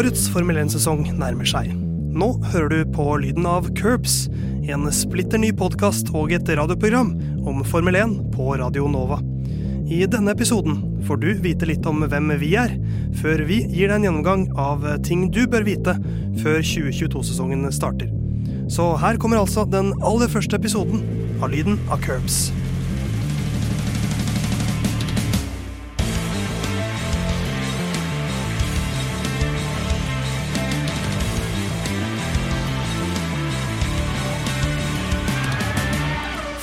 Årets Formel 1-sesong nærmer seg. Nå hører du på lyden av Curbs, en splitter ny podkast og et radioprogram om Formel 1 på Radio Nova. I denne episoden får du vite litt om hvem vi er, før vi gir deg en gjennomgang av ting du bør vite før 2022-sesongen starter. Så her kommer altså den aller første episoden av Lyden av Curbs.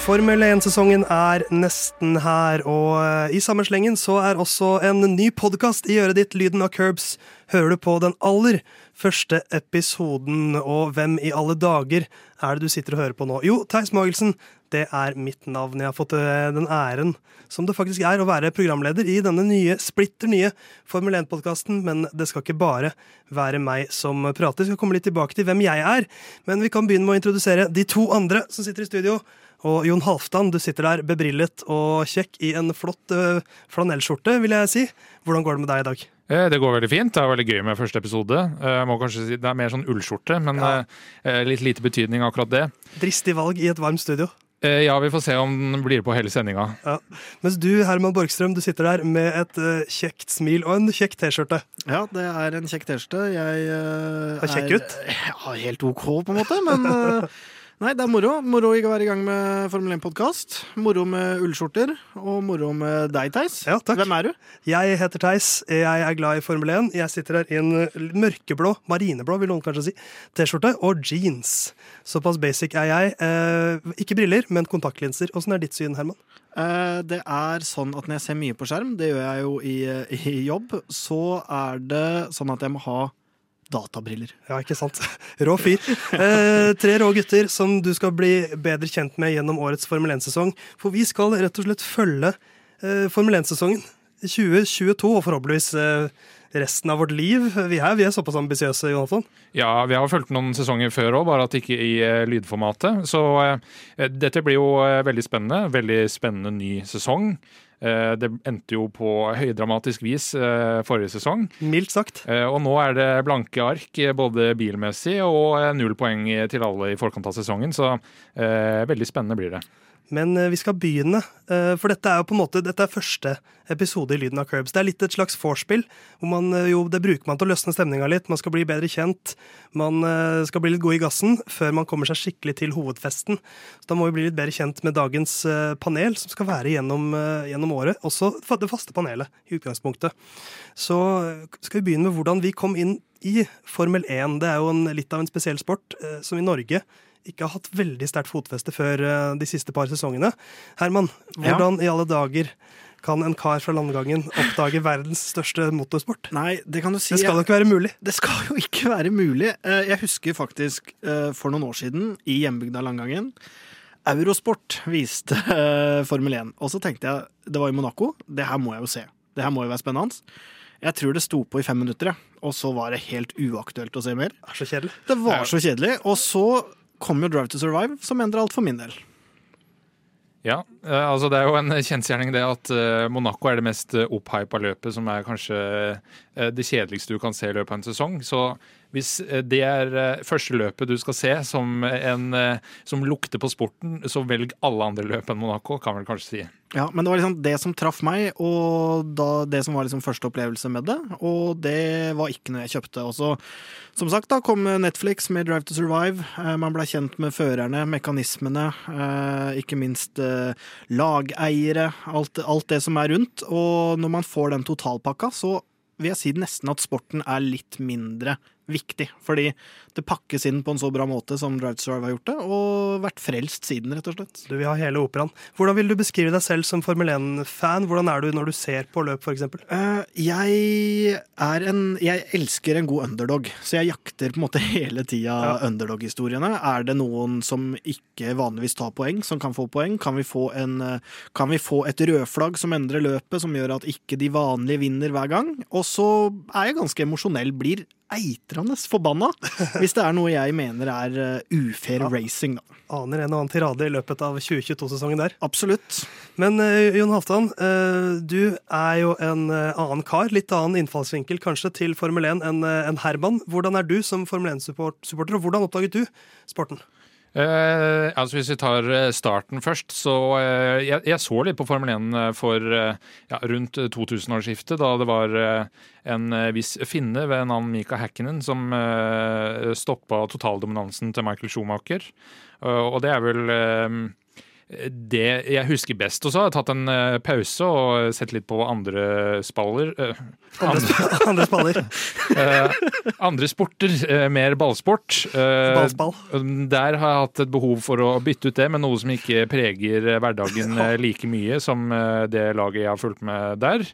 Formel 1-sesongen er nesten her, og eh, i samme slengen så er også en ny podkast i øret ditt, Lyden av Curbs, hører du på den aller første episoden. Og hvem i alle dager er det du sitter og hører på nå? Jo, Theis Magelsen, det er mitt navn. Jeg har fått eh, den æren som det faktisk er å være programleder i denne nye, splitter nye Formel 1-podkasten, men det skal ikke bare være meg som prater. Vi skal komme litt tilbake til hvem jeg er, men vi kan begynne med å introdusere de to andre som sitter i studio. Og Jon Halvdan, du sitter der bebrillet og kjekk i en flott uh, flanellskjorte, vil jeg si. Hvordan går det med deg i dag? Eh, det går veldig fint. Det er veldig gøy med første episode. Eh, jeg må kanskje si Det er mer sånn ullskjorte, men ja. litt lite betydning akkurat det. Dristig valg i et varmt studio. Ja, vi får se om den blir på hele sendinga. Ja. Mens du, Herman Borgstrøm, du sitter der med et uh, kjekt smil og en kjekk T-skjorte. Ja, det er en kjekk T-skjorte. Jeg uh, er Kjekk ut? Ja, helt OK, på en måte, men uh, Nei, det er moro. Moro å være i gang med Formel 1-podkast. Moro med ullskjorter, og moro med deg, Theis. Ja, takk. Hvem er du? Jeg heter Theis. Jeg er glad i Formel 1. Jeg sitter her i en mørkeblå, marineblå, vil noen kanskje si, T-skjorte og jeans. Såpass basic er jeg. Eh, ikke briller, men kontaktlinser. Åssen er ditt syn, Herman? Eh, det er sånn at når jeg ser mye på skjerm, det gjør jeg jo i, i jobb, så er det sånn at jeg må ha databriller. Ja, ikke sant. Rå fyr. Eh, tre rå gutter som du skal bli bedre kjent med gjennom årets Formel 1-sesong. For vi skal rett og slett følge eh, Formel 1-sesongen 2022, og forhåpentligvis eh, resten av vårt liv. Vi er, vi er såpass ambisiøse, Jonathan. Ja, vi har fulgt noen sesonger før òg, bare at ikke i uh, lydformatet. Så uh, dette blir jo uh, veldig spennende. Veldig spennende ny sesong. Eh, det endte jo på høydramatisk vis eh, forrige sesong. Mildt sagt. Eh, og nå er det blanke ark, både bilmessig og null poeng til alle i forkant av sesongen. Så veldig spennende blir det. Men vi skal begynne, for dette er jo på en måte, dette er første episode i Lyden av Curbs. Det er litt et slags vorspiel. hvor man jo, Det bruker man til å løsne stemninga litt. Man skal bli bedre kjent. Man skal bli litt god i gassen før man kommer seg skikkelig til hovedfesten. Så Da må vi bli litt bedre kjent med dagens panel, som skal være gjennom, gjennom året. Også det faste panelet i utgangspunktet. Så skal vi begynne med hvordan vi kom inn i Formel 1. Det er jo en, litt av en spesiell sport som i Norge ikke har hatt veldig sterkt fotfeste før de siste par sesongene. Herman, hvordan ja. i alle dager kan en kar fra landgangen oppdage verdens største motorsport? Nei, Det kan du si. Det skal jo ikke være mulig. Det skal jo ikke være mulig. Eh, jeg husker faktisk eh, for noen år siden, i hjembygda Landgangen, Eurosport viste eh, Formel 1. Og så tenkte jeg, det var i Monaco, det her må jeg jo se. Det her må jo være spennende. Jeg tror det sto på i fem minutter, og så var det helt uaktuelt å se mer. Det så kjedelig. Det var så kjedelig. Og så kom jo Drive to Survive, som endrer alt for min del. Ja, eh, altså det er jo en kjensgjerning det at eh, Monaco er det mest eh, opphypa løpet, som er kanskje det kjedeligste du kan se i løpet av en sesong. Så hvis det er første løpet du skal se som, en, som lukter på sporten, så velg alle andre løp enn Monaco, kan vel kanskje si. Ja, men det var liksom det som traff meg, og det som var liksom første opplevelse med det. Og det var ikke noe jeg kjøpte. Og så, som sagt, da kom Netflix med Drive to Survive. Eh, man ble kjent med førerne, mekanismene, eh, ikke minst eh, lageiere. Alt, alt det som er rundt. Og når man får den totalpakka, så vil jeg si nesten at sporten er litt mindre viktig. Fordi det pakkes inn på en så bra måte som Drive to Survive har gjort det, og vært frelst siden, rett og slett. Du vil ha hele operaen. Hvordan vil du beskrive deg selv som Formel 1-fan? Hvordan er du når du ser på løp, f.eks.? Uh, jeg er en Jeg elsker en god underdog, så jeg jakter på en måte hele tida ja. underdog-historiene. Er det noen som ikke vanligvis tar poeng, som kan få poeng? Kan vi få, en, kan vi få et rødflagg som endrer løpet, som gjør at ikke de vanlige vinner hver gang? Og så er jeg ganske emosjonell, blir eitrende forbanna hvis det er noe jeg mener er uh, ufair Ja. racing, da. Aner en og annen tirade i løpet av 2022-sesongen der. Absolutt. Men eh, Jon Halvdan, eh, du er jo en eh, annen kar. Litt annen innfallsvinkel kanskje til Formel 1 enn eh, enn Herman. Hvordan er du som Formel 1-supporter, og hvordan oppdaget du sporten? Eh, altså Hvis vi tar eh, starten først, så eh, jeg, jeg så litt på Formel 1 eh, for eh, ja, rundt 2000-årsskiftet, da det var eh, en eh, viss finne ved navn Mika Häkkinen som eh, stoppa totaldominansen til Michael Schumacher. Eh, og det er vel eh, det jeg husker best. Og så har jeg tatt en eh, pause og sett litt på andre spaller. eh, Andre, andre spaller. eh, andre sporter, mer ballsport. Ballspall. der har jeg hatt et behov for å bytte ut det med noe som ikke preger hverdagen like mye som det laget jeg har fulgt med der.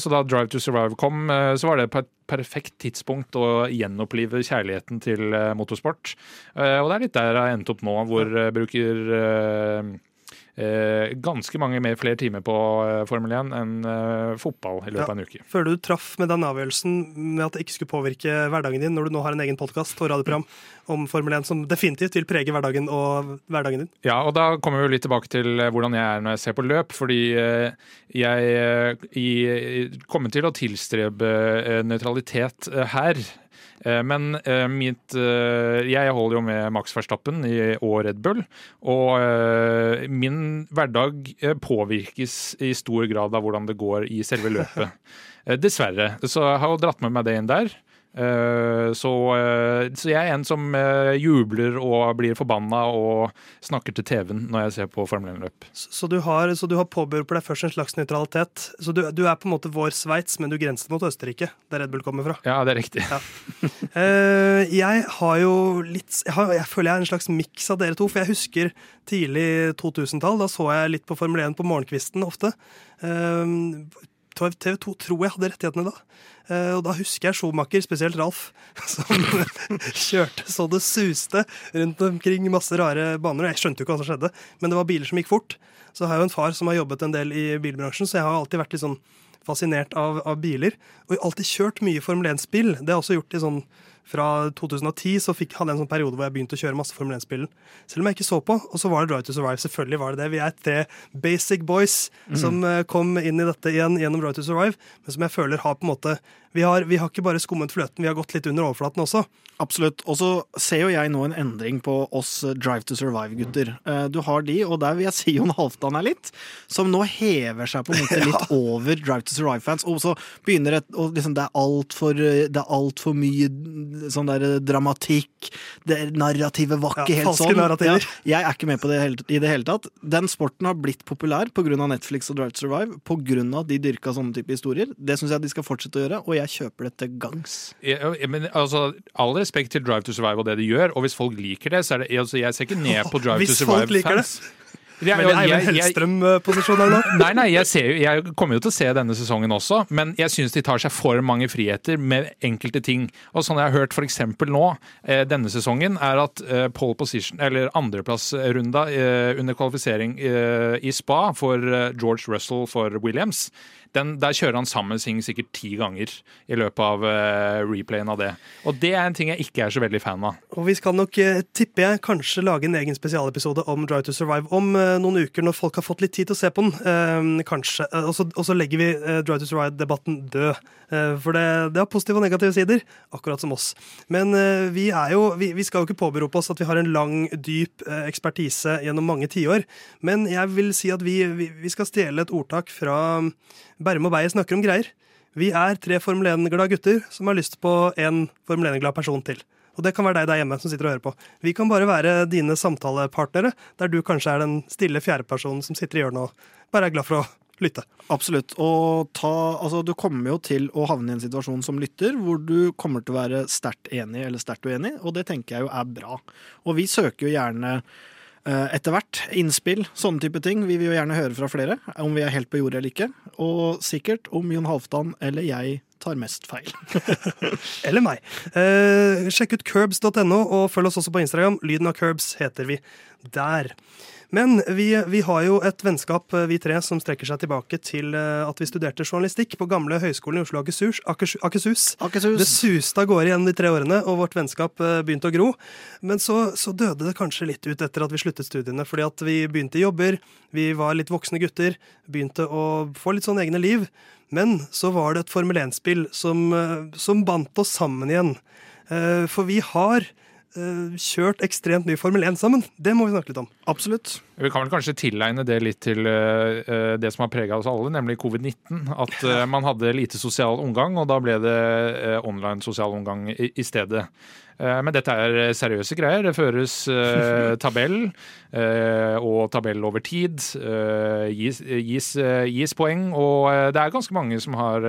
Så da Drive to Survive kom, så var det på et perfekt tidspunkt å gjenopplive kjærligheten til eh, motorsport. Eh, Og det er litt der jeg har endt opp nå, hvor bruker eh, eh, ganske mange mer flere timer på eh, Formel 1 enn eh, fotball i løpet av en uke. Føler du traff med den avgjørelsen med at det ikke skulle påvirke hverdagen din, når du nå har en egen podkast og radioprogram om Formel 1 som definitivt vil prege hverdagen og hverdagen din? Ja, og da kommer vi litt tilbake til eh, hvordan jeg er når jeg ser på løp. Fordi eh, jeg eh, i- kommer til å tilstrebe eh, nøytralitet eh, her. Eh, Men eh, mitt eh, Jeg holder jo med Max Verstappen i- og Red Bull. Og min hverdag påvirkes i stor grad av hvordan det går i selve løpet. Dessverre. Så jeg har jo dratt med meg det inn der. Eh, Så, eh, så jeg er en som eh, jubler og blir forbanna og snakker til TV-en når jeg ser på Formel 1-løp. Så så du har, påbyr på har påberopt deg først en slags nøytralitet. Så du, du er på en måte vår Sveits, men du grenser mot Østerrike, der Red Bull kommer fra. Ja, det er riktig. Ja. jeg har jo litt jeg, har, jeg føler jeg er en slags miks av dere to, for jeg husker tidlig 2000-tall. Da så jeg litt på Formel 1 på morgenkvisten ofte. TV 2 tror jeg hadde rettighetene da. Eh, og da husker jeg Schumacher, spesielt Ralf, som kjørte så det suste rundt omkring masse rare baner. Jeg skjønte jo ikke hva som skjedde, men det var biler som gikk fort. Så har jeg jo en far som har jobbet en del i bilbransjen, så jeg har alltid vært litt sånn fascinert av, av biler. Og alltid kjørt mye Formel 1-spill. Det har jeg også gjort i sånn fra 2010 så fikk, hadde jeg en sånn periode hvor jeg begynte å kjøre masse Formel 1-spill. Selv om jeg ikke så på. Og så var det Drive to Survive. Selvfølgelig var det det. Vi er tre basic boys som eh, kom inn i dette igjen gjennom Drive to Survive, men som jeg føler har på en måte Vi har, vi har ikke bare skummet fløten, vi har gått litt under overflaten også. Absolutt. Og så ser jo jeg nå en endring på oss Drive to Survive-gutter. Eh, Du har de, og der vil jeg si Jon Halvdan er litt, som nå hever seg på en måte litt over Drive to Survive-fans. Og så begynner det og liksom, Det er altfor alt mye sånn der dramatikk. Det narrativet var Ja, ikke helt falske sånn. narrativer. Ja, jeg er ikke med på det i det hele tatt. Den sporten har blitt populær pga. Netflix og Drive to Survive. Pga. de dyrka sånne type historier. Det syns jeg de skal fortsette å gjøre, og jeg kjøper det til gangs. Jeg, jeg- men, altså, all respekt til Drive to Survive og det de gjør, og hvis folk liker det, så er det altså, Jeg ser ikke ned på Drive Hvis to liker det. Survive-fans. Ja, Veldig jeg- Eivind jeg- jeg- Hellstrøm-posisjon her nå. Nei, nei, jeg, ser jo, jeg kommer jo til å se denne sesongen også, men jeg syns de tar seg for mange friheter med enkelte ting. Og sånn jeg har hørt f.eks. nå, eh, denne sesongen, er at eh, pole position, eller andreplassrunda eh, under kvalifisering i spa for George Russell for Williams, den, der kjører han sammen Sing sikkert ti ganger i løpet av uh, replayen av det. Og det er en ting jeg ikke er så veldig fan av. Og vi skal nok, eh, tipper jeg, kanskje lage en egen spesialepisode om Drive to Survive om uh, noen uker, når folk har fått litt tid til å se på den. Kanskje. Og, så, legger vi Drive to Survive-debatten død. For det, det har positive og negative sider, akkurat som oss. Men vi, er jo, vi, vi skal jo ikke påberope oss at vi har en lang, dyp ekspertise gjennom mange tiår. Men jeg vil si at vi, vi, vi skal stjele et ordtak fra Bærum og Beyer snakker om greier. Vi er tre Formel 1-glade gutter som har lyst på en Formel 1-glad person til. Og det kan være deg der hjemme som sitter og hører på. Vi kan bare være dine samtalepartnere, der du kanskje er den stille fjerdepersonen som sitter i hjørnet og bare er glad for å lytte. Absolutt. Og ta, altså, du kommer jo til å havne i en situasjon som lytter, hvor du kommer til å være sterkt enig eller sterkt uenig, og det tenker jeg jo er bra. Og vi søker jo gjerne etter hvert innspill, sånne type ting. Vi vil jo gjerne høre fra flere, om vi er helt på jordet eller ikke. Og sikkert om Jon Halvdan eller jeg tar mest feil. Eller meg. Eh, sjekk ut curbs.no, og følg oss også på Instagram. Lyden av curbs heter vi der. Men vi, vi har jo et vennskap, eh, vi tre, som strekker seg tilbake til eh, at vi studerte journalistikk på gamle Høgskolen i Oslo Akershus. Akershus. Akershus. Det suste av gårde gjennom de tre årene, og vårt vennskap eh, begynte å gro. Men så, så døde det kanskje litt ut etter at vi sluttet studiene, fordi at vi begynte i jobber, vi var litt voksne gutter, begynte å få litt sånn egne liv. Men så var det et Formel 1-spill som, som bandt oss sammen igjen. For vi har kjørt ekstremt mye Formel 1 sammen. Det må vi snakke litt om. Absolutt. Vi kan vel kanskje tilegne det litt til eh, eh, det som har prega oss alle, nemlig covid-19. At eh, man hadde lite sosial omgang, og da ble det online sosial omgang i, i stedet. Eh, Men dette er seriøse greier. Det føres eh, tabell, eh, og tabell over tid. eh, gis, gis, gis poeng, og det er ganske mange som har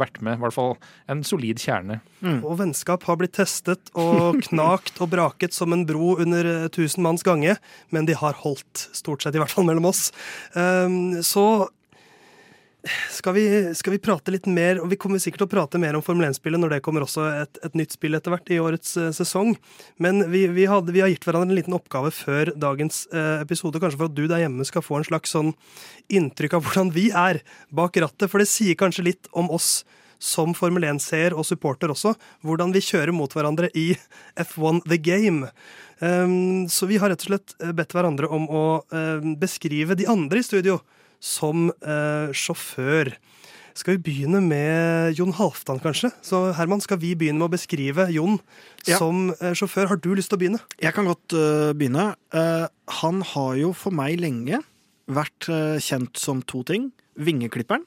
vært med. I hvert fall en solid kjerne. Og vennskap har blitt testet og knakt og braket som en bro under tusen manns gange, men de har holdt, stort sett i hvert fall mellom oss. Um, så skal vi, skal vi prate litt mer, og vi kommer sikkert til å prate mer om Formel 1-spillet når det kommer også et, et nytt spill etter hvert i årets eh, sesong. Men vi, vi, hadde, vi har gitt hverandre en liten oppgave før dagens eh, episode, kanskje for at du der hjemme skal få en slags sånn inntrykk av hvordan vi er bak rattet, for det sier kanskje litt om oss som Formel 1-seer og supporter også, hvordan vi kjører mot hverandre i F1 The Game. Um, så vi har rett og slett eh, bedt hverandre om å eh, beskrive de andre i studio som eh, sjåfør. Skal vi begynne med Jon Halvdan, kanskje? Så Herman, skal vi begynne med å beskrive Jon Ja. som eh, sjåfør? Har du lyst til å begynne? Jeg kan godt begynne. Han har jo for meg lenge vært kjent som to ting. Vingeklipperen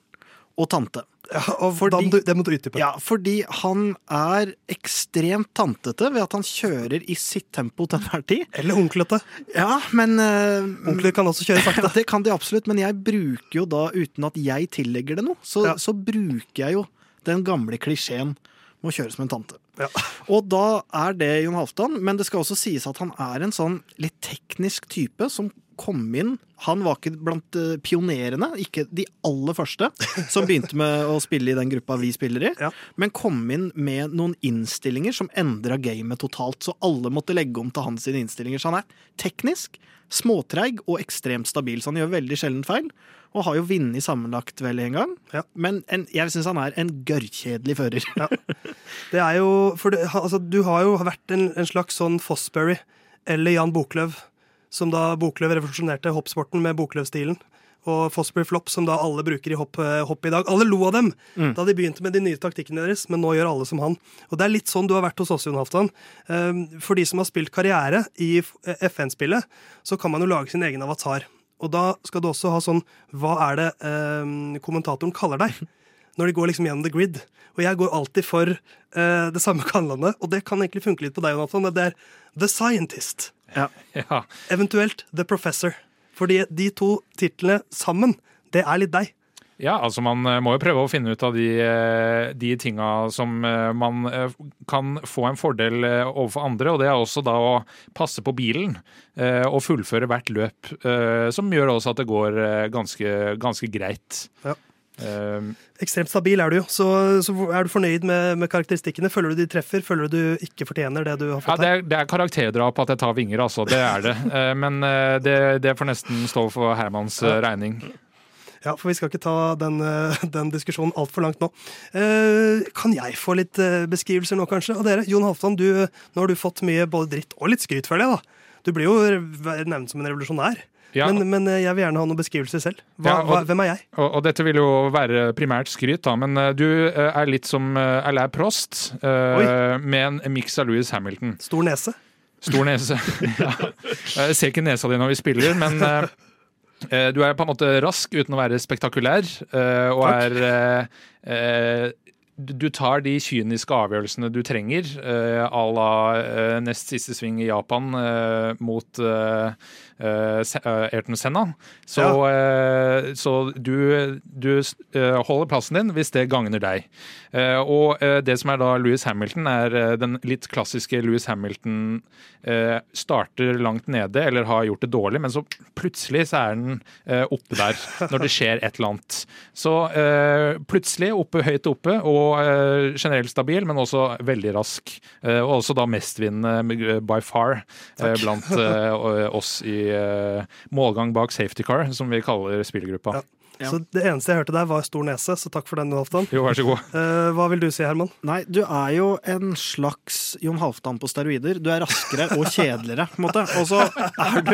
og tante. Fordi- du, det må du utdype. Ja, fordi han er ekstremt tantete ved at han kjører i sitt tempo til enhver tid. Eller onklete. Ja, men uh, Onkler kan også kjøre sakte. det kan de absolutt, men jeg bruker jo da, uten at jeg tillegger det noe, så, Ja. så bruker jeg jo den gamle klisjeen med å kjøre som en tante. Ja. Og da er det Jon Halvdan, men det skal også sies at han er en sånn litt teknisk type som kom inn Han var ikke blant eh, pionerene, ikke de aller første, som begynte med å spille i den gruppa vi spiller i, Ja. men kom inn med noen innstillinger som endra gamet totalt. Så alle måtte legge om til hans innstillinger. Så han er teknisk, småtreig og ekstremt stabil, så han gjør veldig sjelden feil. Og har jo vunnet sammenlagt vel en gang. Ja. Men en, jeg syns han er en gørrkjedelig fører. Det er jo, for det, altså, du har jo vært en, en slags sånn Fossbury eller Jan Boklöv, som da Boklöv revolusjonerte hoppsporten med Boklöv-stilen. Og Fosbury Flop, som da alle bruker i hopp, eh, hopp i dag. Alle lo av dem da de begynte med de nye taktikkene deres, men nå gjør alle som han. Og det er litt sånn du har vært hos oss, Jon Halvdan. Um, For de som har spilt karriere i FN-spillet, så kan man jo lage sin egen avatar. Og da skal du også ha sånn Hva er det um, kommentatoren kaller deg? når de går liksom gjennom the grid. Og jeg går alltid for eh, det samme kallenavnet, og det kan egentlig funke litt på deg, Jonathan. Det er The Scientist. Ja. Ja, Eventuelt The Professor. Fordi de to titlene sammen, det er litt deg. Ja, altså Man eh, må jo prøve å finne ut av de, eh, de tinga som eh, man kan få en fordel overfor andre. og Det er også da å passe på bilen og fullføre hvert løp. Som gjør også at det går ganske, ganske greit. Ja. Eh, Ekstremt stabil er du jo. Så, så er du fornøyd med, med karakteristikkene? Føler du de treffer? Føler du du ikke fortjener det du har Ja, fått det her? er, det er karakterdrap at jeg tar vinger, altså. Det er det. Eh, Men eh, det, det får nesten stå for Hermans eh, regning. Ja, for vi skal ikke ta den, den diskusjonen altfor langt nå. Eh, kan jeg få litt beskrivelser nå, kanskje? av dere, Jon Halvdan, nå har du fått mye både dritt og litt skryt, føler jeg. da. Du blir jo nevnt som en revolusjonær. Ja, Men, men eh, jeg vil gjerne ha noen beskrivelser selv. Hva, Ja, og- hva, hvem er jeg? Og, og dette vil jo være primært skryt, da, men eh, du eh, er litt som Alain Prost, uh, med en miks av Louis Hamilton. Stor nese? Stor nese. ja. Jeg ser ikke nesa di når vi spiller, men eh, du er på en måte rask uten å være spektakulær, og Takk. er du tar de kyniske avgjørelsene du trenger, eh, à la eh, nest siste sving i Japan eh, mot Ayrton Senna. Så, ja. så du, du holder plassen din hvis det gagner deg. Og det som er da Louis Hamilton, er den litt klassiske Louis Hamilton starter langt nede eller har gjort det dårlig, men så plutselig så er den oppe der når det skjer et eller annet. Så plutselig oppe høyt oppe og eh, generelt stabil, men også veldig rask. Eh, og også da mestvinnende eh, by far eh, blant oss i målgang bak safety car, som vi kaller spillgruppa. Ja. Så Det eneste jeg hørte der, var stor nese, så takk for den, Jon Halvdan. Jo, vær så god. Uh, hva vil du si, Herman? Nei, du er jo en slags Jon Halvdan på steroider. Du er raskere og kjedeligere, på en måte. Og så er du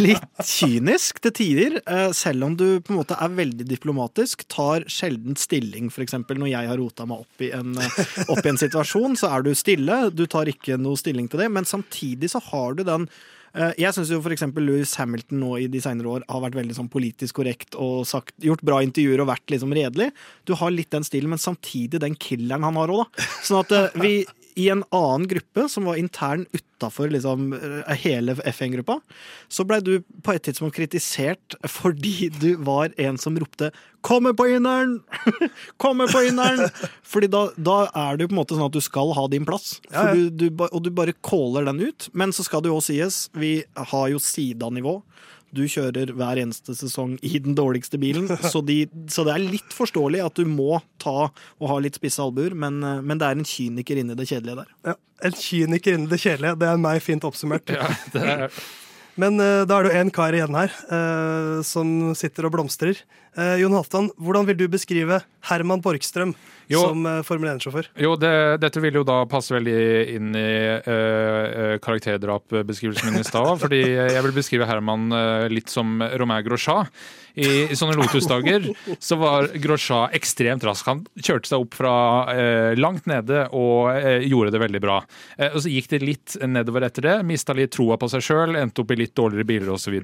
litt kynisk til tider, uh, selv om du på en måte er veldig diplomatisk. Tar sjelden stilling, f.eks. når jeg har rota meg opp i, en, eh, opp i en situasjon, så er du stille. Du tar ikke noe stilling til det, men samtidig så har du den jeg syns jo f.eks. Louis Hamilton nå i de senere år har vært veldig sånn politisk korrekt og sagt, gjort bra intervjuer og vært liksom redelig. Du har litt den stilen, men samtidig den killeren han har òg, da. Sånn at eh, vi i en annen gruppe som var intern utafor liksom, eh, hele FN-gruppa, så blei du på et tidspunkt kritisert fordi du var en som ropte 'Kommer på inneren! Kommer på inneren!' Fordi da, da, er det jo på en måte sånn at du skal ha din plass, ja, ja. Du, du, og du bare caller den ut. Men så skal det jo også sies, vi har jo Sida-nivå. Du kjører hver eneste sesong i den dårligste bilen, så, de, så, det er litt forståelig at du må ta og ha litt spisse albuer, men, eh, men, det er en kyniker inni det kjedelige der. Ja, En kyniker inni det kjedelige, det er meg fint oppsummert. Ja, det er... Men uh, da er det jo en kar igjen her uh, som sitter og blomstrer. Uh, Jon Halvdan, hvordan vil du beskrive Herman Borgstrøm jo, som Formel 1-sjåfør? Jo, det, dette vil jo da passe veldig inn i karakterdrapbeskrivelsen min i stad. fordi jeg vil beskrive Herman litt som Romain Grosjean. I, i sånne Lotus-dager så var Grosjean ekstremt rask. Han kjørte seg opp fra eh, langt nede og eh, gjorde det veldig bra. Eh, og Så gikk det litt nedover etter det. Mista litt troa på seg sjøl, endte opp i litt dårligere biler osv.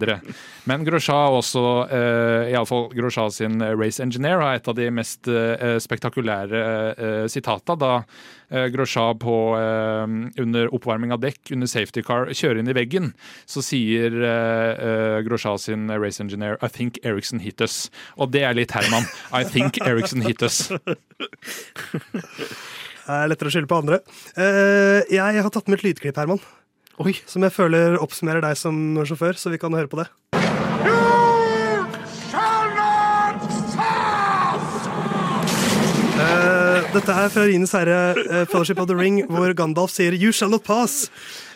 Men Grosjean også, eh, iallfall Grosjean sin Race Engineer, har et av de mest eh, spektakulære eh, sitata da eh, Grosjean på, eh, under oppvarming av dekk under safety car kjører inn i veggen. Så sier eh, eh Grosjean sin race engineer I think Ericsson hit us. Og det er litt Herman. I think Ericsson hit us. Det er lettere å skylde på andre. Uh, jeg har tatt med et lydklipp, Herman. Oi. Som jeg føler oppsummerer deg som sjåfør, så vi kan høre på det. Dette er fra Rines herre, uh, Fellowship of the Ring, hvor Gandalf sier 'You shall not pass'.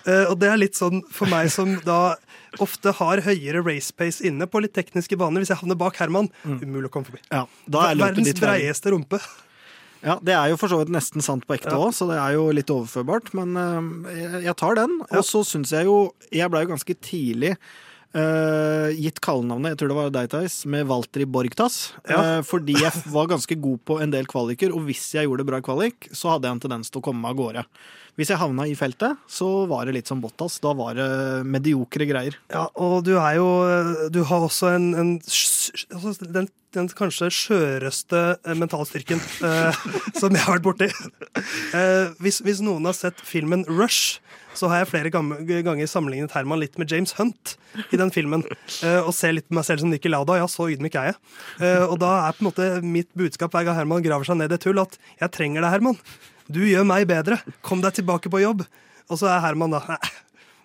Uh, og det er litt sånn for meg som da ofte har høyere race pace inne på litt tekniske baner. Hvis jeg havner bak Herman, mm. umulig å komme forbi. Ja, Verdens breieste rumpe. Ja, Det er jo for så vidt nesten sant på ekte òg, ja. så det er jo litt overførbart. Men uh, jeg tar den. Og så syns jeg jo Jeg blei jo ganske tidlig Uh, gitt kallenavnet, jeg tror det var deg, Theis, med Walter i Borgtass. Ja. Uh, fordi jeg var ganske god på en del kvaliker, og hvis jeg gjorde det bra kvalik, så hadde jeg en tendens til å komme meg av gårde. Hvis jeg havna i feltet, så var det litt som Bottas. Da var det mediokre greier. Ja, og du er jo Du har også en, en altså den, den, kanskje skjøreste eh, mentalstyrken eh, som jeg har vært borti. hvis, hvis noen har sett filmen Rush så har jeg flere ganger sammenlignet Herman litt med James Hunt i den filmen. Eh, og ser litt på meg selv som Nikki Lauda. Ja, så ydmyk er jeg. Uh, og da er på en måte mitt budskap hver gang Herman graver seg ned i et hull, at jeg trenger deg, Herman. Du gjør meg bedre. Kom deg tilbake på jobb. Og så er Herman da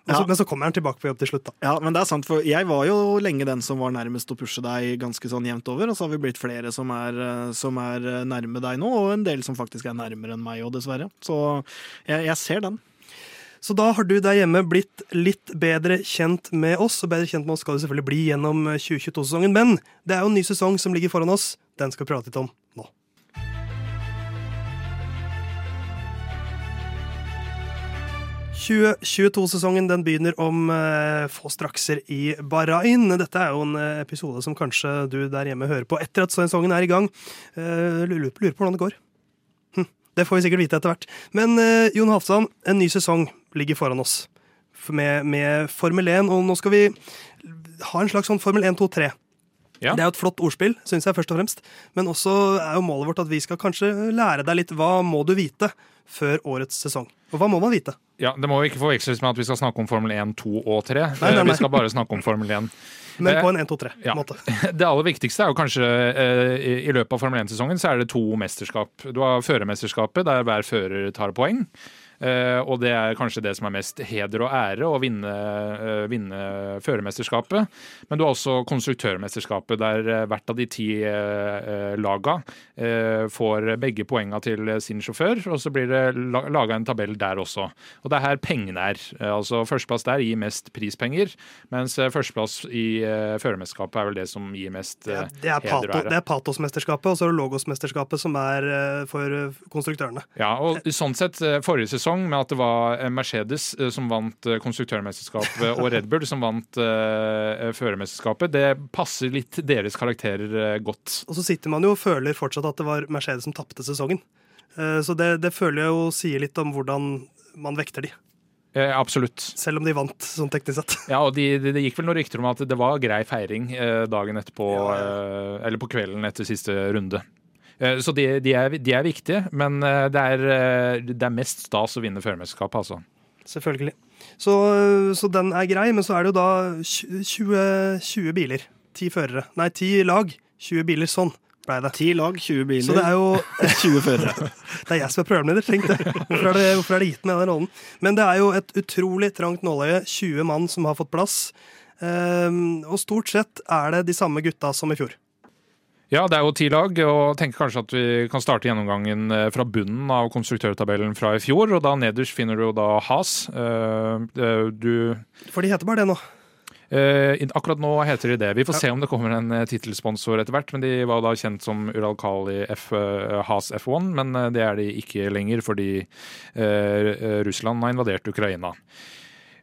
ja. Men så kommer han tilbake på jobb til slutt, da. Ja, men det er sant, for jeg var jo lenge den som var nærmest å pushe deg ganske sånn jevnt over, og så har vi blitt flere som er, eh, som er nærme deg nå, og en del som faktisk er nærmere enn meg òg, dessverre. Så jeg, jeg ser den. Så da har du der hjemme blitt litt bedre kjent med oss, og bedre kjent med oss skal du selvfølgelig bli gjennom 2022-sesongen. Men det er jo en ny sesong som ligger foran oss. Den skal vi prate litt om 2022-sesongen den begynner om eh, få strakser i Bahrain. Dette er jo en uh, episode som kanskje du der hjemme hører på etter at sesongen er i gang. Eh, lurer på hvordan det går. Hm, det får vi sikkert vite etter hvert. Men eh, Jon Halvdan, en ny sesong ligger foran oss med, med, Formel 1. Og nå skal vi ha en slags sånn Formel 1, 2, 3. Ja. Det er jo et flott ordspill, syns jeg, først og fremst. Men også er jo målet vårt at vi skal kanskje lære deg litt hva må du vite før årets sesong. Og hva må man vite? Ja, Det må jo ikke forveksles med at vi skal snakke om Formel 1, 2 og 3. Nei, nei, nei. Vi skal bare snakke om Formel 1. Men på en 1, 2, 3-måte. Ja. Det aller viktigste er jo kanskje eh, i løpet av Formel 1-sesongen så er det to mesterskap. Du har førermesterskapet, der hver fører tar poeng. Eh, og det er kanskje det som er mest heder og ære, å vinne, eh, vinne førermesterskapet. Men du har også konstruktørmesterskapet, der eh, hvert av de ti laga eh, får begge poenga til sin sjåfør, og så blir det la laga en tabell der også. Og det er her pengene er. Altså Førsteplass der gir mest prispenger, mens førsteplass i førermesterskapet er vel det som gir mest heder og ære. det er Patosmesterskapet, og så er det Logosmesterskapet, som er for konstruktørene. Ja, og sånn sett Forrige sesong med at det var eh, Mercedes eh, som vant eh, konstruktørmesterskapet, og Red Bull som vant uh, førermesterskapet, det passer litt deres karakterer godt. Og så sitter man jo og føler fortsatt at det var Mercedes som tapte sesongen. Uh, Så det, det føler jeg jo sier litt om hvordan man vekter de, Eh, absolutt. selv om de vant sånn teknisk sett. Ja, og de, det, det gikk vel noen rykter om at det var grei feiring eh, dagen etterpå, Ja, eh, eller på kvelden etter siste runde. Eh, så de, de, er, de er viktige, men eh, det er, eh, det er mest stas å vinne førermesterskapet, altså. Selvfølgelig. Så, så den er grei, men så er det jo da 20, 20 biler. 10 førere. Nei, 10 lag. 20 biler. Sånn blei det. Ti lag, 20 biler, Så det er jo 20 førere. Det er jeg som er programleder, tenk det. Hvorfor er det, hvorfor er det gitt meg den rollen? Men det er jo et utrolig trangt nåløye. 20 mann som har fått plass. Um, og stort sett er det de samme gutta som i fjor. Ja, det er jo ti lag, og tenker kanskje at vi kan starte gjennomgangen eh, fra bunnen av konstruktørtabellen fra i fjor. Og da nederst finner du jo da Has. Eh, eh, Du For de heter bare det nå. Akkurat nå heter de det. Vi får se om det kommer en tittelsponsor etter hvert. Men de var da kjent som Uralkali F, eh, Has F1, men det er de ikke lenger fordi Russland har invadert Ukraina.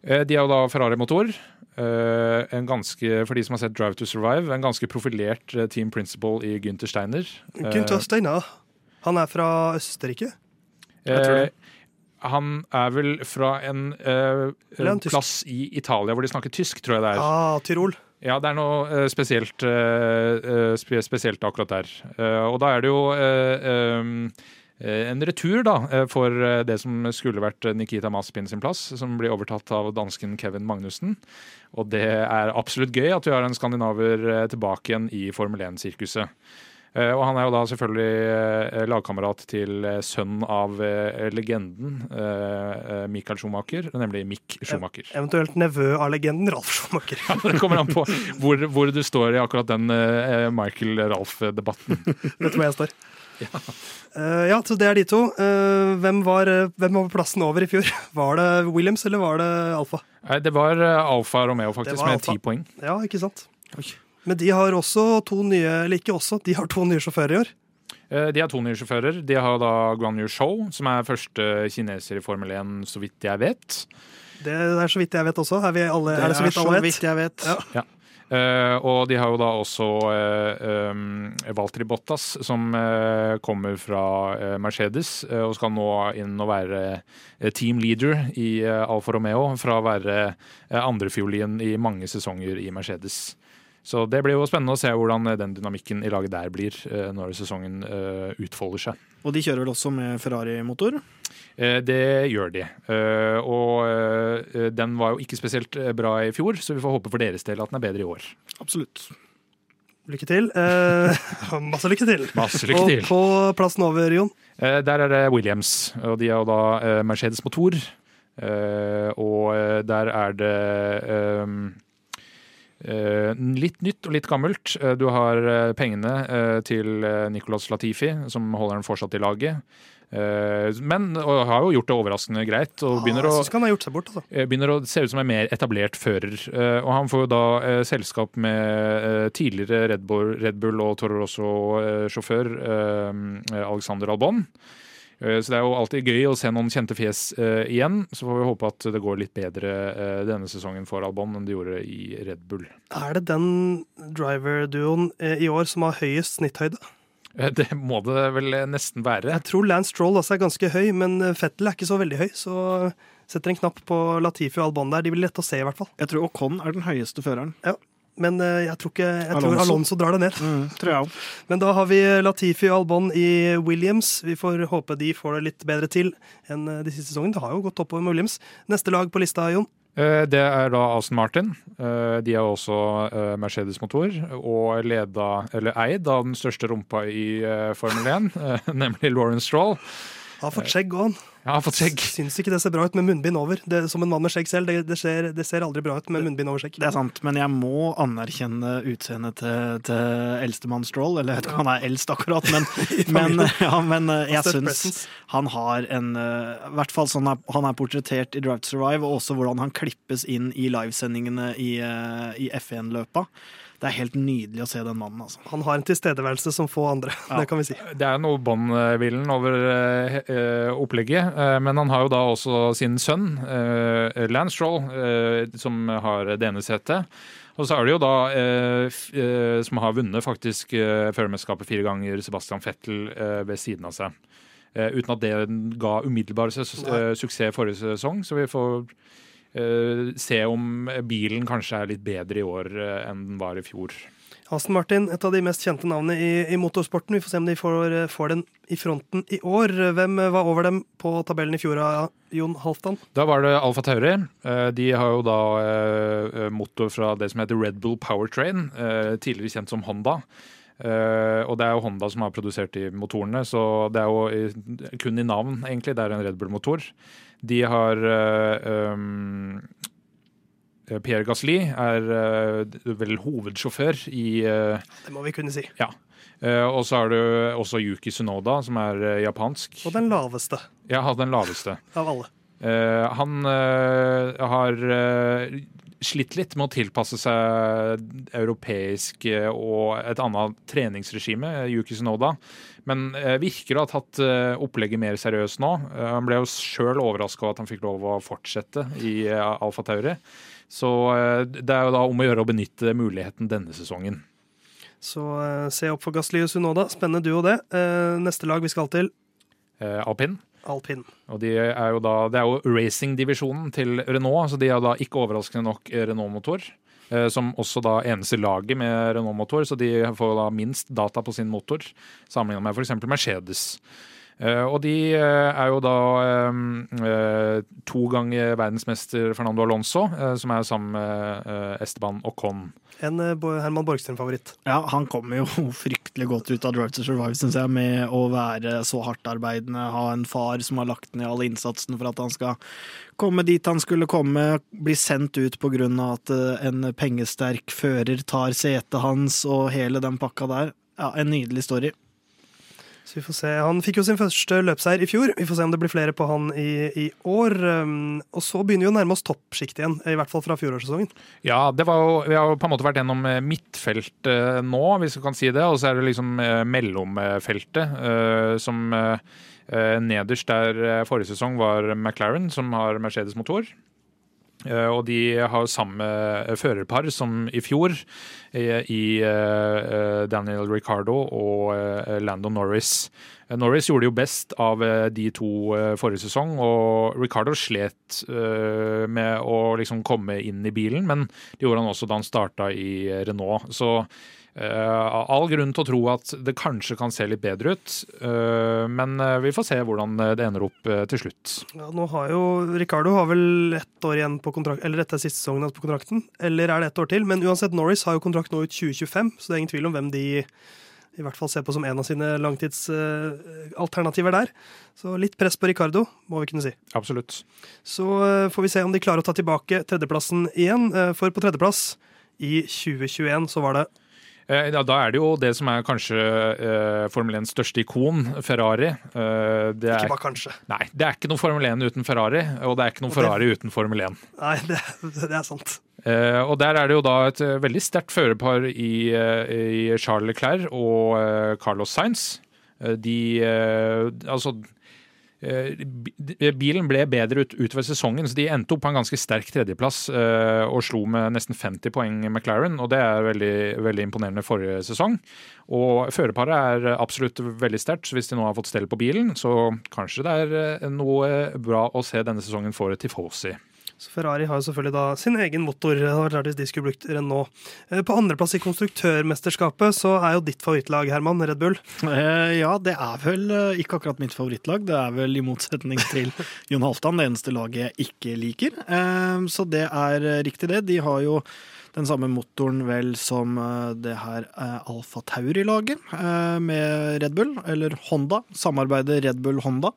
Eh, de har jo da Ferrari-motor. eh, en ganske, for de som har sett Drive to Survive, en ganske profilert eh, team principal i Gunther Steiner. Gunther Steiner, Han er fra Østerrike. Jeg tror det. Eh, han er vel fra en uh, en plass i Italia hvor de snakker tysk, tror jeg det er. Ah, Tyrol. Ja, det er noe uh, spesielt, eh, spesielt akkurat der. Eh, og da er det jo um, en retur da, eh, for eh, det som skulle vært Nikita Maspin sin plass, som blir overtatt av dansken Kevin Magnussen. Og det er absolutt gøy at vi har en skandinaver eh, tilbake igjen i Formel 1-sirkuset. Eh, Og han er jo da selvfølgelig eh, lagkamerat til eh, sønnen av eh, legenden eh, eh, Michael Schumacher, nemlig Mick Schumacher. Eventuelt nevø av legenden Ralf Schumacher. Ja, Det kommer an på hvor, hvor du står i akkurat den eh, Michael-Ralf-debatten. Vet du hvor jeg står? Eh, ja, så det er de to. Uh, hvem, var, eh, hvem var plassen over i fjor? Var det Williams eller var det Alfa? Nei, Det var Alfa Romeo, faktisk, med ti poeng. Ja, ikke sant? Oi. Men de har også to nye, eller ikke også, de har to nye sjåfører i år. Eh, De har to nye sjåfører. De har da Guan Yu Shou, som er første kineser i Formel 1, så vidt jeg vet. Det er så vidt jeg vet også. Er, vi alle, er det så vidt alle vet? jeg vet. Ja. Eh, og de har jo da også um, Valtteri Bottas, som eh, kommer fra eh, Mercedes eh, og skal nå inn og være eh, team leader i eh, Alfa Romeo, fra å være andrefiolin i mange sesonger i Mercedes. Så det blir jo spennende å se hvordan eh, den dynamikken i laget der blir eh, når sesongen eh, utfolder seg. Og de kjører vel også med Ferrari-motor. Det gjør de. Og den var jo ikke spesielt bra i fjor, så vi får håpe for deres del at den er bedre i år. Absolutt. Lykke til. Eh, masse lykke til. Masse lykke til. Og på plassen over, Jon. Eh, Der er det Williams, og de har da eh, Mercedes motor. Og der er det litt nytt og litt gammelt. Eh, Du har eh, pengene eh, til eh, Nicolas Latifi, som holder den fortsatt i laget. Eh, Men har jo gjort det overraskende greit. og begynner å bort. Altså. eh, begynner å se ut som en mer etablert fører. Eh, Og han får jo da eh, selskap med eh, tidligere Red Bull, Red Bull og Toro Rosso-sjåfør Alexander Albon. Eh, Så det er jo alltid gøy å se noen kjente fjes eh, igjen. Så får vi håpe at det går litt bedre eh, denne sesongen for Albon enn det gjorde i Red Bull. Er det den driver-duoen i år som har høyest snitthøyde? Det må det vel nesten være. Jeg tror Lance Stroll også er ganske høy, men Fettel er ikke så veldig høy. Så setter en knapp på Latifi og Albon der. De blir lette å se, i hvert fall. Jeg tror Ocon er den høyeste føreren. Men eh, jeg tror ikke jeg tror Alonso. Alonso drar det ned. Mm, tror jeg. Men da har vi Latifi og Albon i Williams. Vi får håpe de får det litt bedre til enn eh, de siste sesongene. Det har jo gått oppover med Williams. Neste lag på lista, Jon. Eh, Det er da Aston Martin. Eh, De er også Mercedes-motor, og leda, eller eid av den største rumpa i Formel 1, eh, nemlig Lauren Stroll. Har fått skjegg òg, han. Har fått skjegg. Syns ikke det ser bra ut med munnbind over. Det, som en mann med skjegg selv, det, det, ser, det ser aldri bra ut med munnbind over skjegg. Det er sant, men jeg må anerkjenne utseendet til, til eldstemann Stroll. Eller jeg vet ikke om han er eldst akkurat, men, men, ja, men eh, jeg syns han har en eh, I hvert fall sånn han er portrettert i Drive to Survive, og også hvordan han klippes inn i livesendingene i, eh, i F1-løpa. Det er helt nydelig å se den mannen, altså. Han har en tilstedeværelse som få andre, Ja. det kan vi si. Det er noe båndhvilen over eh, opplegget, uh, men han har jo da også sin sønn, uh, Lance Stroll, som har det ene setet. Og så er det jo da, eh, f eh, som har vunnet faktisk eh, førermesterskapet fire ganger, Sebastian Fettel eh, ved siden av seg. Eh, uten at det ga umiddelbar su eh, suksess forrige sesong, så vi får se om bilen kanskje er litt bedre i år eh, enn den var i fjor. Aston Martin, et av de mest kjente navnene i, i motorsporten. Vi får se om de får, får den i fronten i år. Hvem var over dem på tabellen i fjor, Jon Halvdan? Da var det Alfa Tauri. Eh, De har jo da eh, motor fra det som heter Red Bull Powertrain, eh, tidligere kjent som Honda. Eh, og det er jo Honda som har produsert de motorene, så det er jo kun i navn, egentlig. Det er en Red Bull-motor. De har uh, um, Pierre Gasli er uh, vel hovedsjåfør i Det må vi kunne si. eh, Og så har du også Yuki Sunoda, som er japansk. Og den laveste Ja, den laveste. av alle. Han har slitt litt med å tilpasse seg europeisk eh, og et annet treningsregime, eh, Yuki Sunoda. Men eh, virker å ha tatt opplegget mer seriøst nå. Han ble jo sjøl overraska over at han fikk lov å fortsette i Alfa Tauri. Så det er jo da om å gjøre å benytte muligheten denne sesongen. Så se opp for Gasli og Sunoda. Spennende duo, det. Neste lag vi skal til, Eh, Alpin. Alpin. Og de er jo da, det er jo racingdivisjonen til Renault, så de har da ikke overraskende nok Renault-motor. eh, Som også da eneste laget med Renault-motor, så de får da minst data på sin motor, sammenlignet med f.eks. Mercedes. Eh, Og de eh, er jo da eh, to ganger verdensmester Fernando Alonso, som er sammen med Esteban Esteban Ocon. En Herman Borgstrøm-favoritt. Ja, han kommer jo fryktelig godt ut av Drive to Survive, syns jeg, med å være så hardtarbeidende, ha en far som har lagt ned all innsatsen for at han skal komme dit han skulle komme, bli sendt ut på grunn av at en pengesterk fører tar setet hans og hele den pakka der. Ja, en nydelig story. Så vi får se. Han fikk jo sin første løpseier i fjor. Vi får se om det blir flere på han i, i år. Um, og så begynner vi å nærme oss toppsjiktet igjen, i hvert fall fra fjorårssesongen. Ja, det var jo, vi har jo på en måte vært gjennom eh, midtfeltet nå, hvis vi kan si det. Og så er det liksom eh, mellomfeltet, eh, som eh, eh, nederst der eh, forrige sesong var McLaren, som har Mercedes-motor. Eh, Og de har samme førerpar som i fjor, eh, i eh, Daniel Ricardo og Lando Norris. Norris gjorde det jo best av de to forrige sesong, og Ricardo slet med å liksom komme inn i bilen, men det gjorde han også da han starta i Renault. Så eh, all grunn til å tro at det kanskje kan se litt bedre ut, uh, men eh, vi får se hvordan det ender opp uh, til slutt. Ja, nå har jo Ricardo har vel ett år igjen på kontrakt, eller dette er siste sesongen hans på kontrakten. Eller er det ett år til? Men uansett, Norris har jo kontrakt nå ut 2025, så det er ingen tvil om hvem de i hvert fall ser på som en av sine langtidsalternativer der. Så litt press på Ricardo, må vi kunne si. Absolutt. Så får vi se om de klarer å ta tilbake tredjeplassen igjen. For på tredjeplass i 2021 så var det Ja, da er det jo det som er kanskje eh, Formel 1s største ikon, Ferrari. Eh, det Ikke er, bare kanskje. nei, det er ikke noe Formel 1 uten Ferrari, og det er ikke noe Ferrari uten Formel 1. Nei, det, det er sant. Eh, og der er det jo da et eh, veldig sterkt førerpar i, eh, i Charles Leclerc og eh, Carlos Sainz. Eh, de eh, Altså eh, Bilen ble bedre ut, utover sesongen, så de endte opp på en ganske sterk tredjeplass eh, og slo med nesten 50 poeng McLaren, og det er veldig, veldig imponerende forrige sesong. Og førerparet er absolutt veldig sterkt, så hvis de nå har fått stell på bilen, så kanskje det er eh, noe bra å se denne sesongen for Tifosi. Så Ferrari har jo selvfølgelig da sin egen motor. Det vært hvis de skulle brukt Renault. Eh, På andreplass i konstruktørmesterskapet så er jo ditt favorittlag, Herman, Red Bull. Eh, ja, det er vel eh, ikke akkurat mitt favorittlag. Det er vel i motsetning til Jon Halvdan det eneste laget jeg ikke liker. Eh, så det er riktig, det. De har jo den samme motoren vel som det her Alfa Tauri-laget med Red Bull, eller Honda. Samarbeidet Red Bull-Honda.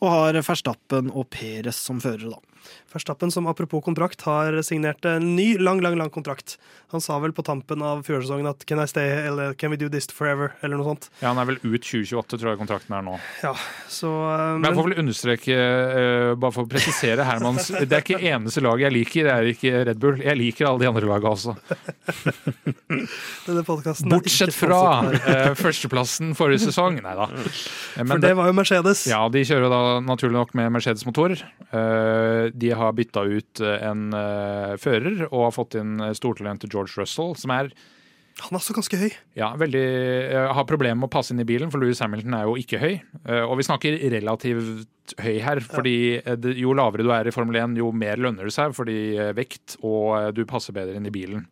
og har Verstappen og Perez som førere, da. Verstappen, som apropos kontrakt, har signert en ny, lang, lang lang kontrakt. Han sa vel på tampen av fjorårssesongen at 'Can I stay?' eller 'Can we do this forever?' eller noe sånt. Ja, Han er vel ut 2028, tror jeg kontrakten er nå. Ja, så uh, Men jeg får vel understreke, uh, bare for å presisere Hermans Det er ikke eneste lag jeg liker, det er ikke Red Bull. Jeg liker alle de andre lagene også. Denne podcasten er Bortsett fra uh, førsteplassen forrige sesong. Nei da. For det var jo Mercedes. Ja, de kjører da naturlig nok med Mercedes-motor. Eh, De har bytta ut eh, en eh, fører og har fått inn eh, stortalentet George Russell, som er Han er også ganske høy. ja, veldig, har problemer med å passe inn i bilen, for Louis Hamilton er jo ikke høy. Og vi snakker relativt høy her, fordi jo lavere du er i Formel 1, jo mer lønner det seg, fordi vekt og du passer bedre inn i bilen.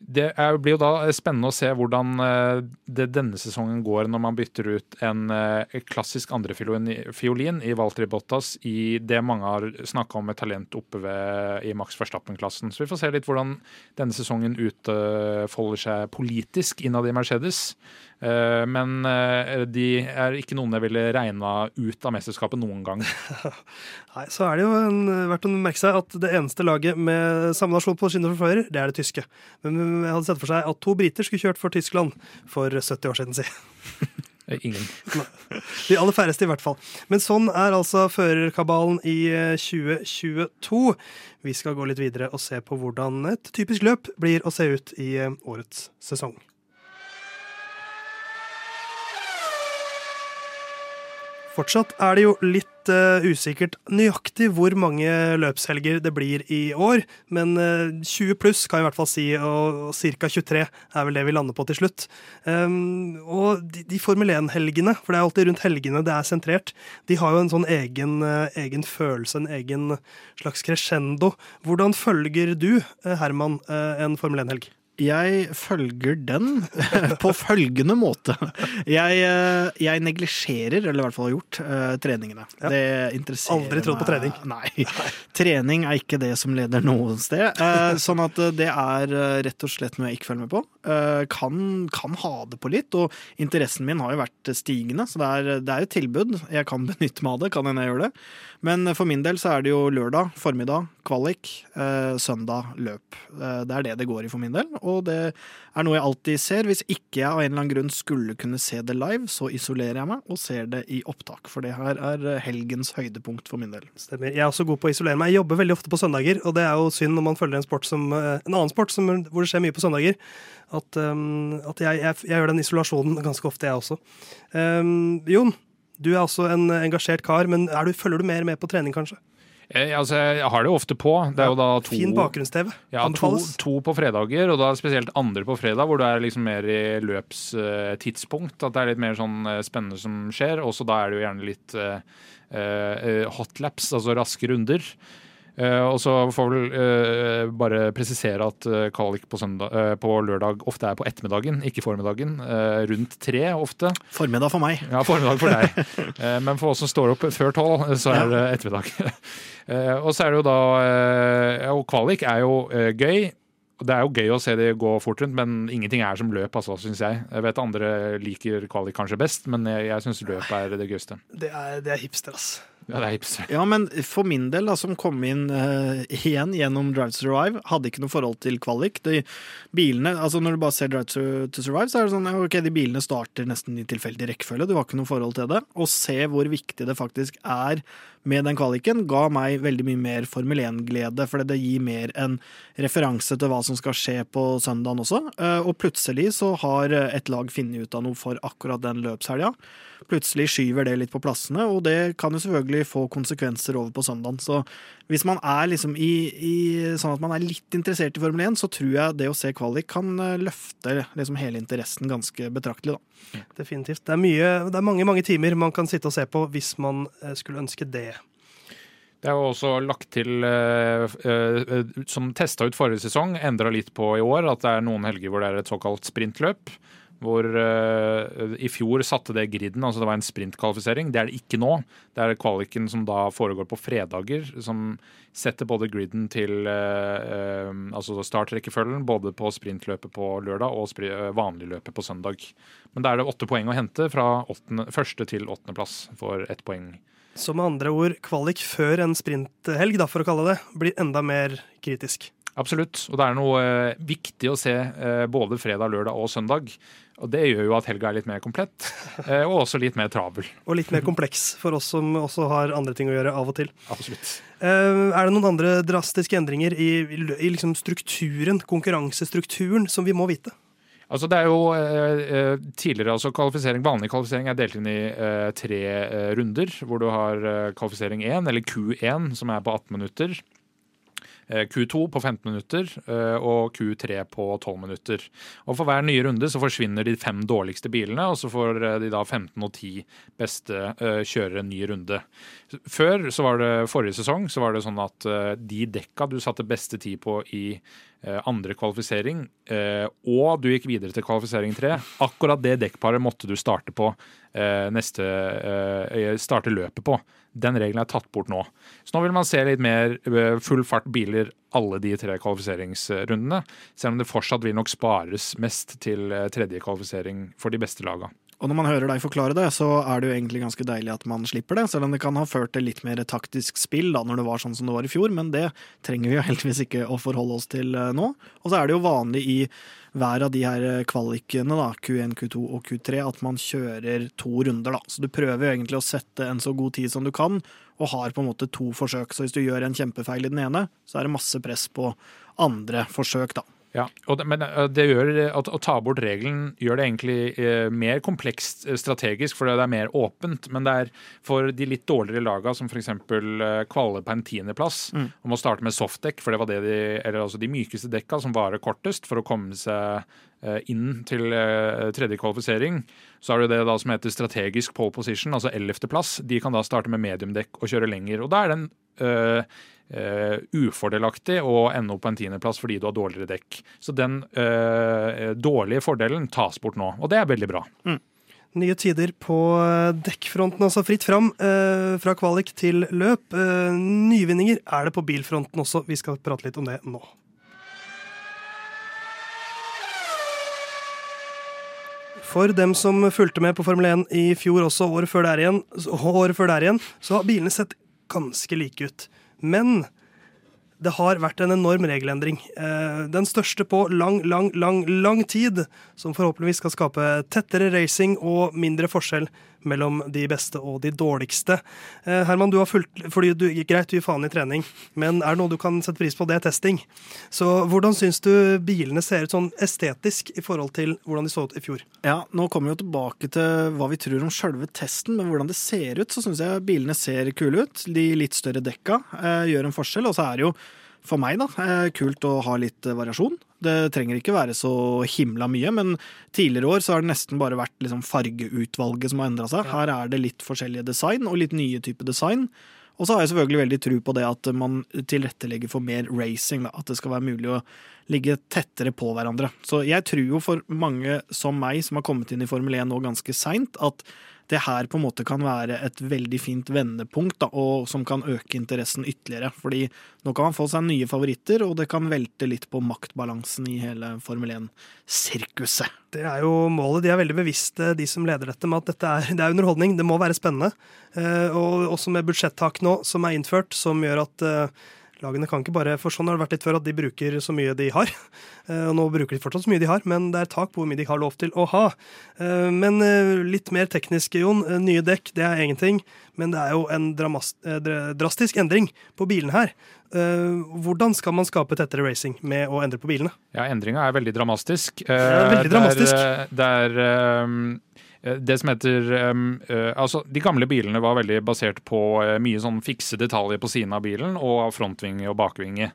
Eh, Det blir jo da spennende å se hvordan eh, det denne sesongen går når man bytter ut en eh, klassisk andrefiolin i Valtteri Bottas i det mange har snakka om med talent oppe ved, i Max Verstappen-klassen. Så vi får se litt hvordan denne sesongen utfolder seg politisk innad i Mercedes. Eh, Men eh, de er ikke noen jeg ville regna ut av mesterskapet noen gang. Nei, så er det jo en, verdt å merke seg at det eneste laget med samme nasjon på skinner for fører, det er det tyske. Men jeg hadde sett for seg at to briter skulle kjørt for Tyskland for 70 år siden, si. Eh, Ingen. De aller færreste, i hvert fall. Men sånn er altså førerkabalen i eh, 2022. Vi skal gå litt videre og se på hvordan et typisk løp blir å se ut i årets sesong. Fortsatt er det jo litt uh, usikkert nøyaktig hvor mange løpshelger det blir i år, men uh, 20 pluss kan jeg i hvert fall si, og, og ca. 23 er vel det vi lander på til slutt. Um, og de, de Formel 1-helgene, for det er alltid rundt helgene det er sentrert, de har jo en sånn egen, uh, egen følelse, en egen slags crescendo. Hvordan følger du, eh, Herman, eh, en Formel 1-helg? Jeg følger den på følgende måte. Jeg, eh, jeg neglisjerer, eller i hvert fall har gjort, eh, treningene. Ja. Det interesserer Aldri trodd på trening. Nei. Trening er ikke det som leder noe sted. Eh, Sånn at det er rett og slett noe jeg ikke følger med på. Kan, kan ha det på litt, og interessen min har jo vært stigende, så det er, det er jo et tilbud. Jeg kan benytte meg av det, kan hende jeg gjør det. Men for min del så er det jo lørdag formiddag, kvalik, eh, søndag løp. Eh, det er det det går i for min del, og det er noe jeg alltid ser. Hvis ikke jeg av en eller annen grunn skulle kunne se det live, så isolerer jeg meg og ser det i opptak. For det her er eh, helgens høydepunkt for min del. Stemmer. Jeg er også god på å isolere meg. Jeg jobber veldig ofte på søndager, og det er jo synd når man følger en sport som en annen sport som, hvor det skjer mye på søndager, at, um, at jeg, jeg, jeg gjør den isolasjonen ganske ofte, jeg også. Um, Jon, du er også en engasjert kar, men du, følger du mer med på trening, kanskje? Jeg, altså, jeg har det jo ofte på. Det er jo da to Fin bakgrunns-TV. Ja, to, to på fredager, og da spesielt andre på fredag, hvor det er liksom mer i løpstidspunkt. At det er litt mer sånn eh, spennende som skjer. Også da er det jo gjerne litt uh, hotlaps, altså raske runder. Eh, og så får vel eh, bare presisere at uh, kvalik på, eh, på lørdag ofte er på ettermiddagen, ikke formiddagen. Eh, rundt tre ofte. Formiddag for meg. Ja, formiddag for deg. Eh, men for oss som står opp før tolv, så er det ettermiddag. Eh, og så er det jo da eh, Og kvalik er jo eh, gøy. Det er jo gøy å se det gå fort rundt, men ingenting er som løp, altså, syns jeg. Jeg vet andre liker kvalik kanskje best, men jeg, jeg syns løp er det gøyeste. Det er, det er hipster, ass. Ja, det er hipster. Ja, men for min del, da, som kom inn uh, igjen gjennom Drive to Survive, hadde ikke noe forhold til kvalik. De bilene, altså Når du bare ser Drive to, to Survive, så er det sånn ja, ok, de bilene starter nesten i tilfeldig rekkefølge. Du har ikke noe forhold til det. Å se hvor viktig det faktisk er med den kvaliken, ga meg veldig mye mer Formel 1-glede, fordi det gir mer en referanse til hva som skal skje på søndagen også. Uh, og plutselig så har et lag funnet ut av noe for akkurat den løpshelga. Plutselig skyver det litt på plassene, og det kan jo selvfølgelig få konsekvenser over på søndagen. Så hvis man er liksom i, i sånn at man er litt interessert i Formel 1, så tror jeg det å se kvalik kan eh, løfte liksom hele interessen ganske betraktelig, da. Definitivt. Det er, mye, det er mange mange timer man kan sitte og se på hvis man eh, skulle ønske det. Det er jo også lagt til, eh, som testa ut forrige sesong, endra litt på i år, at det er noen helger hvor det er et såkalt sprintløp. Hvor uh, i fjor satte det griden, altså det var en sprintkvalifisering. Det er det ikke nå. Det er kvaliken som da foregår på fredager, som setter både griden til uh, uh, altså startrekkefølgen, både på sprintløpet på lørdag og vanligløpet på søndag. Men da er det åtte poeng å hente fra åttende, første til åttendeplass for ett poeng. Så med andre ord, kvalik før en sprinthelg, da, for å kalle det, blir enda mer kritisk. Absolutt. Og det er noe eh, viktig å se eh, både fredag, lørdag og søndag. Og det gjør jo at helga er litt mer komplett, eh, og også litt mer travel. og litt mer kompleks for oss som også har andre ting å gjøre av og til. Absolutt. Eh, er det noen andre drastiske endringer i, i liksom strukturen, konkurransestrukturen, som vi må vite? Altså det er jo eh, tidligere altså kvalifisering, Vanlig kvalifisering er delt inn i eh, tre eh, runder, hvor du har kvalifisering 1, eller Q1, som er på 18 minutter. Eh, Q2 på 15 minutter eh, og Q3 på 12 minutter. Og For hver nye runde så forsvinner de fem dårligste bilene, og så får eh, de da 15 og 10 beste kjørere en ny runde. Før, så var det forrige sesong, så var det sånn at de dekka du satte beste tid på i andre kvalifisering, og du gikk videre til kvalifisering tre, akkurat det dekkparet måtte du starte på neste starte løpet på. Den regelen er tatt bort nå. Så nå vil man se litt mer eh, full fart biler alle de tre kvalifiseringsrundene. Selv om det fortsatt vil nok spares mest til eh, tredje kvalifisering for de beste lagene. Og når man hører deg forklare det, så er det jo egentlig ganske deilig at man slipper det, selv om det kan ha ført til litt mer taktisk spill da, når det var sånn som det var i fjor, men det trenger vi jo heldigvis ikke å forholde oss til eh, nå. Og så er det jo vanlig i hver av de her kvalikene, da, Q1, Q2 og Q3, at man kjører to runder, da. Så du prøver jo egentlig å sette en så god tid som du kan, og har på en måte to forsøk. Så hvis du gjør en kjempefeil i den ene, så er det masse press på andre forsøk, da. Ja, det, Men eh, det gjør at å ta bort regelen gjør det egentlig eh, mer komplekst eh, strategisk, fordi det er mer åpent. Men det er for de litt dårligere laga, som f.eks. Eh, kvaler på en tiendeplass, mm. å må starte med softdekk, for det var det de, eller altså de mykeste dekka som varer kortest for å komme seg inn til tredje kvalifisering. Så har du det da som heter strategisk pole position, altså ellevteplass. De kan da starte med mediumdekk og kjøre lenger. Og da er den uh, ufordelaktig å ende opp på en tiendeplass fordi du har dårligere dekk. Så den uh, dårlige fordelen tas bort nå, og det er veldig bra. Mm. Nye tider på eh, dekkfronten, altså fritt fram uh, fra kvalik til løp. nyvinninger er det på bilfronten også, vi skal prate litt om det nå. For dem som fulgte med på Formel 1 i fjor også, året før der igjen, året før der igjen så har bilene sett ganske like ut. Men det har vært en enorm regelendring. Eh, den største på lang, lang, lang, lang tid, som forhåpentligvis skal skape tettere racing og mindre forskjell mellom de beste og de dårligste. Eh, Herman, du har fulgt, fordi du, Greit, du gir faen i trening, men er det noe du kan sette pris på, det er testing. Så hvordan syns du bilene ser ut sånn estetisk i forhold til hvordan de så ut i fjor? Ja, Nå kommer vi jo tilbake til hva vi tror om sjølve testen, men hvordan det ser ut, så syns jeg bilene ser kule ut. De litt større dekka eh, gjør en forskjell, og så er det jo for meg da, er kult å ha litt eh, variasjon. Det trenger ikke være så himla mye, men tidligere år så har det nesten bare vært liksom fargeutvalget som har endra seg. Her er det litt forskjellige design og litt nye typer design. Og så har jeg selvfølgelig veldig tro på det at man tilrettelegger for mer racing. Da. At det skal være mulig å ligge tettere på hverandre. Så jeg tror jo for mange som meg, som har kommet inn i Formel 1 nå ganske seint, at det her på en måte kan være et veldig fint vendepunkt, da, og som kan øke interessen ytterligere. Fordi nå kan man få seg nye favoritter, og det kan velte litt på maktbalansen i hele Formel 1-sirkuset. Det er jo målet. De er veldig bevisste, de som leder dette, med at dette er, det er underholdning. Det må være spennende. Eh, og også med budsjettak nå, som er innført, som gjør at eh, Lagene kan ikke bare, for sånn har det vært litt før, at de bruker så mye de har. Eh, og nå bruker de fortsatt så mye de har, men det er tak på hvor mye de har lov til å ha. Eh, men eh, litt mer teknisk, Jon. Nye dekk, det er ingenting. Men det er jo en drastisk endring på bilene her. Hvordan skal man skape tettere racing med å endre på bilene? Ja, Endringa er veldig dramatisk. Ja, veldig dramatisk. Det er, det er det som heter uh, Altså, de gamle bilene var veldig basert på uh, mye sånn fikse detaljer på siden av bilen, og frontvinge og bakvinge.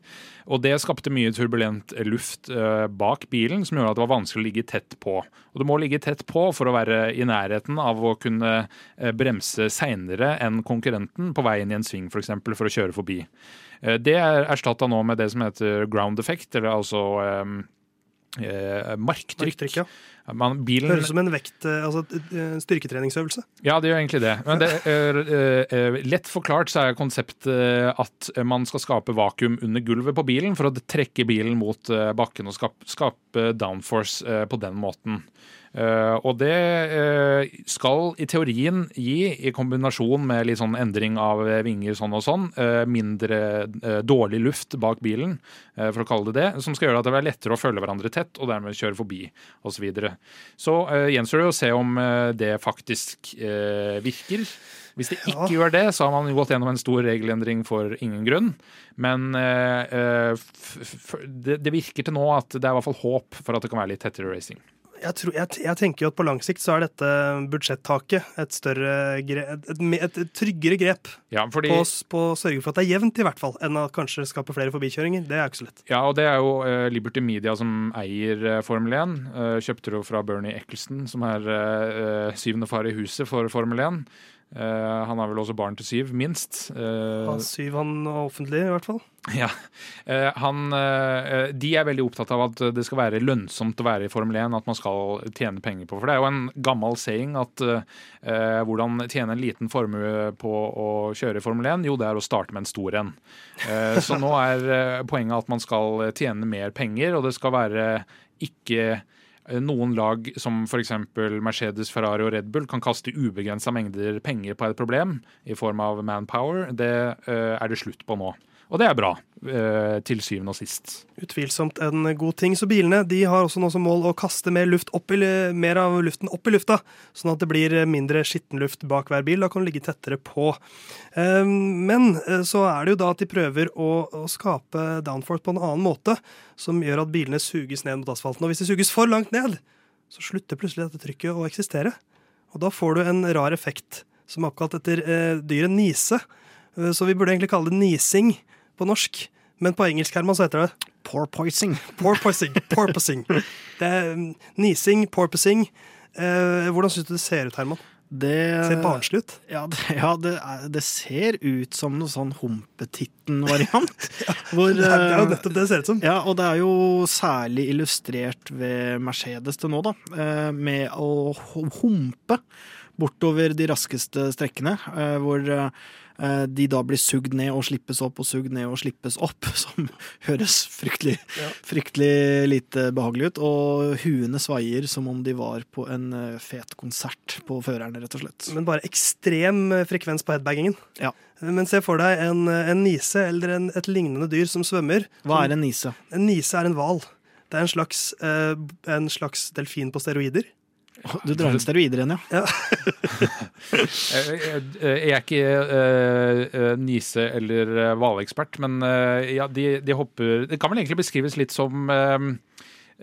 Og det skapte mye turbulent luft bak bilen, som gjorde at det var vanskelig å ligge tett på. Og du må ligge tett på for å være i nærheten av å kunne bremse seinere enn konkurrenten på veien i en sving, f.eks., for, eksempel, for å kjøre forbi. det er erstatta nå med det som heter ground effect, eller altså eh, marktrykk. Marktrykk, ja. Man, bilen, Høres ut som en vekt, eh, altså styrketreningsøvelse. Ja, det gjør egentlig det. Men det er, eh, eh, lett forklart så er konseptet at man skal skape vakuum under gulvet på bilen for å trekke bilen mot eh, bakken og skape, skape downforce eh, på den måten. Eh, og det eh, skal i teorien gi, i kombinasjon med litt sånn endring av vinger sånn og sånn, eh, mindre dårlig luft bak bilen, for å kalle det det, som skal gjøre at det blir lettere å følge hverandre tett og dermed kjøre forbi osv. Så, videre. så gjenstår det å se om det faktisk virker. Hvis det ikke Ja. gjør det, så har man gått gjennom en stor regelendring for ingen grunn. Men eh, det, det virker til nå at det er i hvert fall håp for at det kan være litt tettere racing. Jeg, tror, jeg, jeg tenker jo at på lang sikt så er dette budsjettaket et større et, et, et, tryggere grep Ja, fordi, på, på å sørge for at det er jevnt, i hvert fall, enn å kanskje skape flere forbikjøringer. Det er jo ikke så lett. ja, og det er jo uh, Liberty Media som eier eh, Formel 1. Uh, kjøpte det fra Bernie Eccleston, som er uh, syvende far i huset for Formel 1. Eh, han har vel også barn til syv, minst. Uh, Ha syv han offentlig, i hvert fall. Ja. Uh, han, eh, de er veldig opptatt av at det skal være lønnsomt å være i Formel 1, at man skal tjene penger på. For det er jo en gammel saying at eh, hvordan tjene en liten formue på å kjøre i Formel 1? Jo, det er å starte med en stor en. Eh, så nå er eh, poenget at man skal tjene mer penger, og det skal være ikke eh, noen lag som f.eks. Mercedes, Ferrari og Red Bull kan kaste ubegrensa mengder penger på et problem i form av manpower. Det eh, er det slutt på nå. Og det er bra, eh, til syvende og sist. Utvilsomt en god ting. Så bilene de har også nå som mål å kaste mer, i, mer av luften opp i lufta, sånn at det blir mindre skitten luft bak hver bil. Da kan du ligge tettere på. Eh, Men eh, så er det jo da at de prøver å, å skape downforce på en annen måte, som gjør at bilene suges ned mot asfalten. Og hvis de suges for langt ned, så slutter plutselig dette trykket å eksistere. Og da får du en rar effekt, som er oppkalt etter dyret nise. Så vi burde egentlig kalle det nising på norsk. Men på engelsk Herman, så heter det Porpoising. porpoising. porpoising. Det er mm, nising, porpoising. Eh, hvordan syns du det ser ut, Herman? Det Ser barnslig ut. Ja, det, ja det, er, det ser ut som noe sånn Humpetitten-variant. hvor, Det er, jo nettopp det det ser ut som. Ja, og det er jo særlig illustrert ved Mercedes til nå, da. eh, Med å humpe bortover de raskeste strekkene, eh, hvor eh, de da blir sugd ned og slippes opp og sugd ned og slippes opp, som høres fryktelig, Ja. fryktelig lite behagelig ut. Og huene svaier som om de var på en eh, fet konsert på førerne, rett og slett. Men bare ekstrem eh, frekvens på headbangingen. Ja. Men se for deg en, en nise eller en, et lignende dyr som svømmer. Hva er en nise? En nise er en hval. Det er en slags, eh, en slags delfin på steroider. Du drar inn steroider igjen, ja. Jeg, er ikke eh, nise- eller eh, hvalekspert, men uh, ja, de, de hopper Det kan vel egentlig beskrives litt som eh,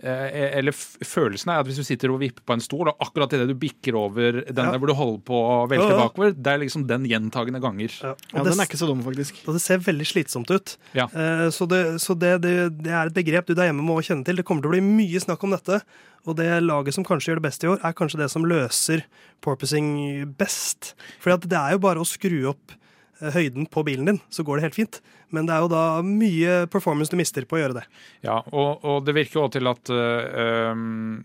eller følelsen er at hvis du sitter og vipper på en stol, og akkurat idet du bikker over den Ja. der hvor du holder på å velte Ja, ja. bakover, det er liksom den gjentagende ganger. Ja. Ja, Og det, Den er ikke så dum, faktisk. og det ser veldig slitsomt ut. Ja. Eh, Så, det, så det, det, det er et begrep du der hjemme må kjenne til. Det kommer til å bli mye snakk om dette. Og det laget som kanskje gjør det best i år, er kanskje det som løser porpoising best. For det er jo bare å skru opp eh, høyden på bilen din, så går det helt fint. Men det er jo da mye performance du mister på å gjøre det. Ja, og, og det virker jo også til at øh, øhm,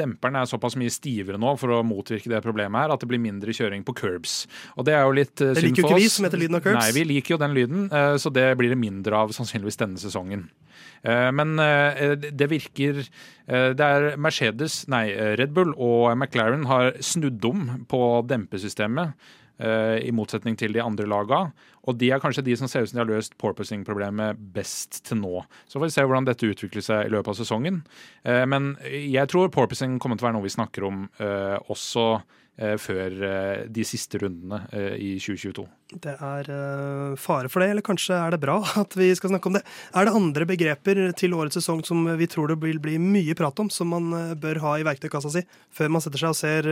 demperen er såpass mye stivere nå for å motvirke det problemet her, at det blir mindre kjøring på curbs. Og det er jo litt synd for oss. Det liker jo ikke vi som heter lyden av curbs. Nei, vi liker jo den lyden, så det blir det mindre av sannsynligvis denne sesongen. Eh, Men det virker Det er Mercedes, nei, Red Bull og McLaren har snudd om på dempesystemet. Eh, I motsetning til de andre laga. Og de er kanskje de som ser ut som de har løst porpoising-problemet best til nå. Så får vi se hvordan dette utvikler seg i løpet av sesongen. Eh, Men jeg tror porpoising kommer til å være noe vi snakker om eh, også før de siste rundene i 2022. Det er fare for det, eller kanskje er det bra at vi skal snakke om det. Er det andre begreper til årets sesong som vi tror det vil bli mye prat om, som man bør ha i verktøykassa si før man setter seg og ser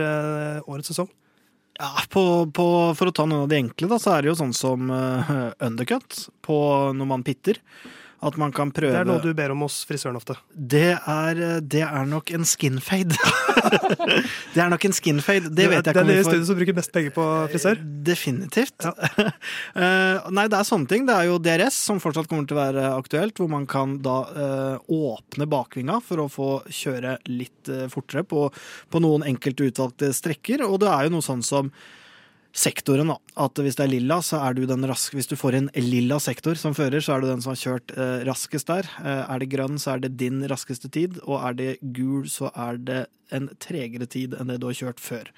årets sesong? Ja, på, på, For å ta noen av de enkle, da, så er det jo sånn som eh, undercut på når man pitter. At man kan prøve Det er noe du ber om hos frisøren ofte. Det er, det er nok en skinfade. det er nok en skinfade. Det vet jeg ikke er om vi det får studiet som bruker mest penger på frisør. Definitivt. Ja. nei, det er sånne ting. Det er jo DRS som fortsatt kommer til å være aktuelt, hvor man kan da eh, åpne bakvinga for å få kjøre litt eh, fortere på, på noen enkelte utvalgte strekker. Og det er jo noe sånn som sektoren, da. At hvis det er lilla, så er du den raske Hvis du får en lilla sektor som fører, så er du den som har kjørt eh, raskest der. Eh, er det grønn, så er det din raskeste tid. Og er det gul, så er det en tregere tid enn det du har kjørt før.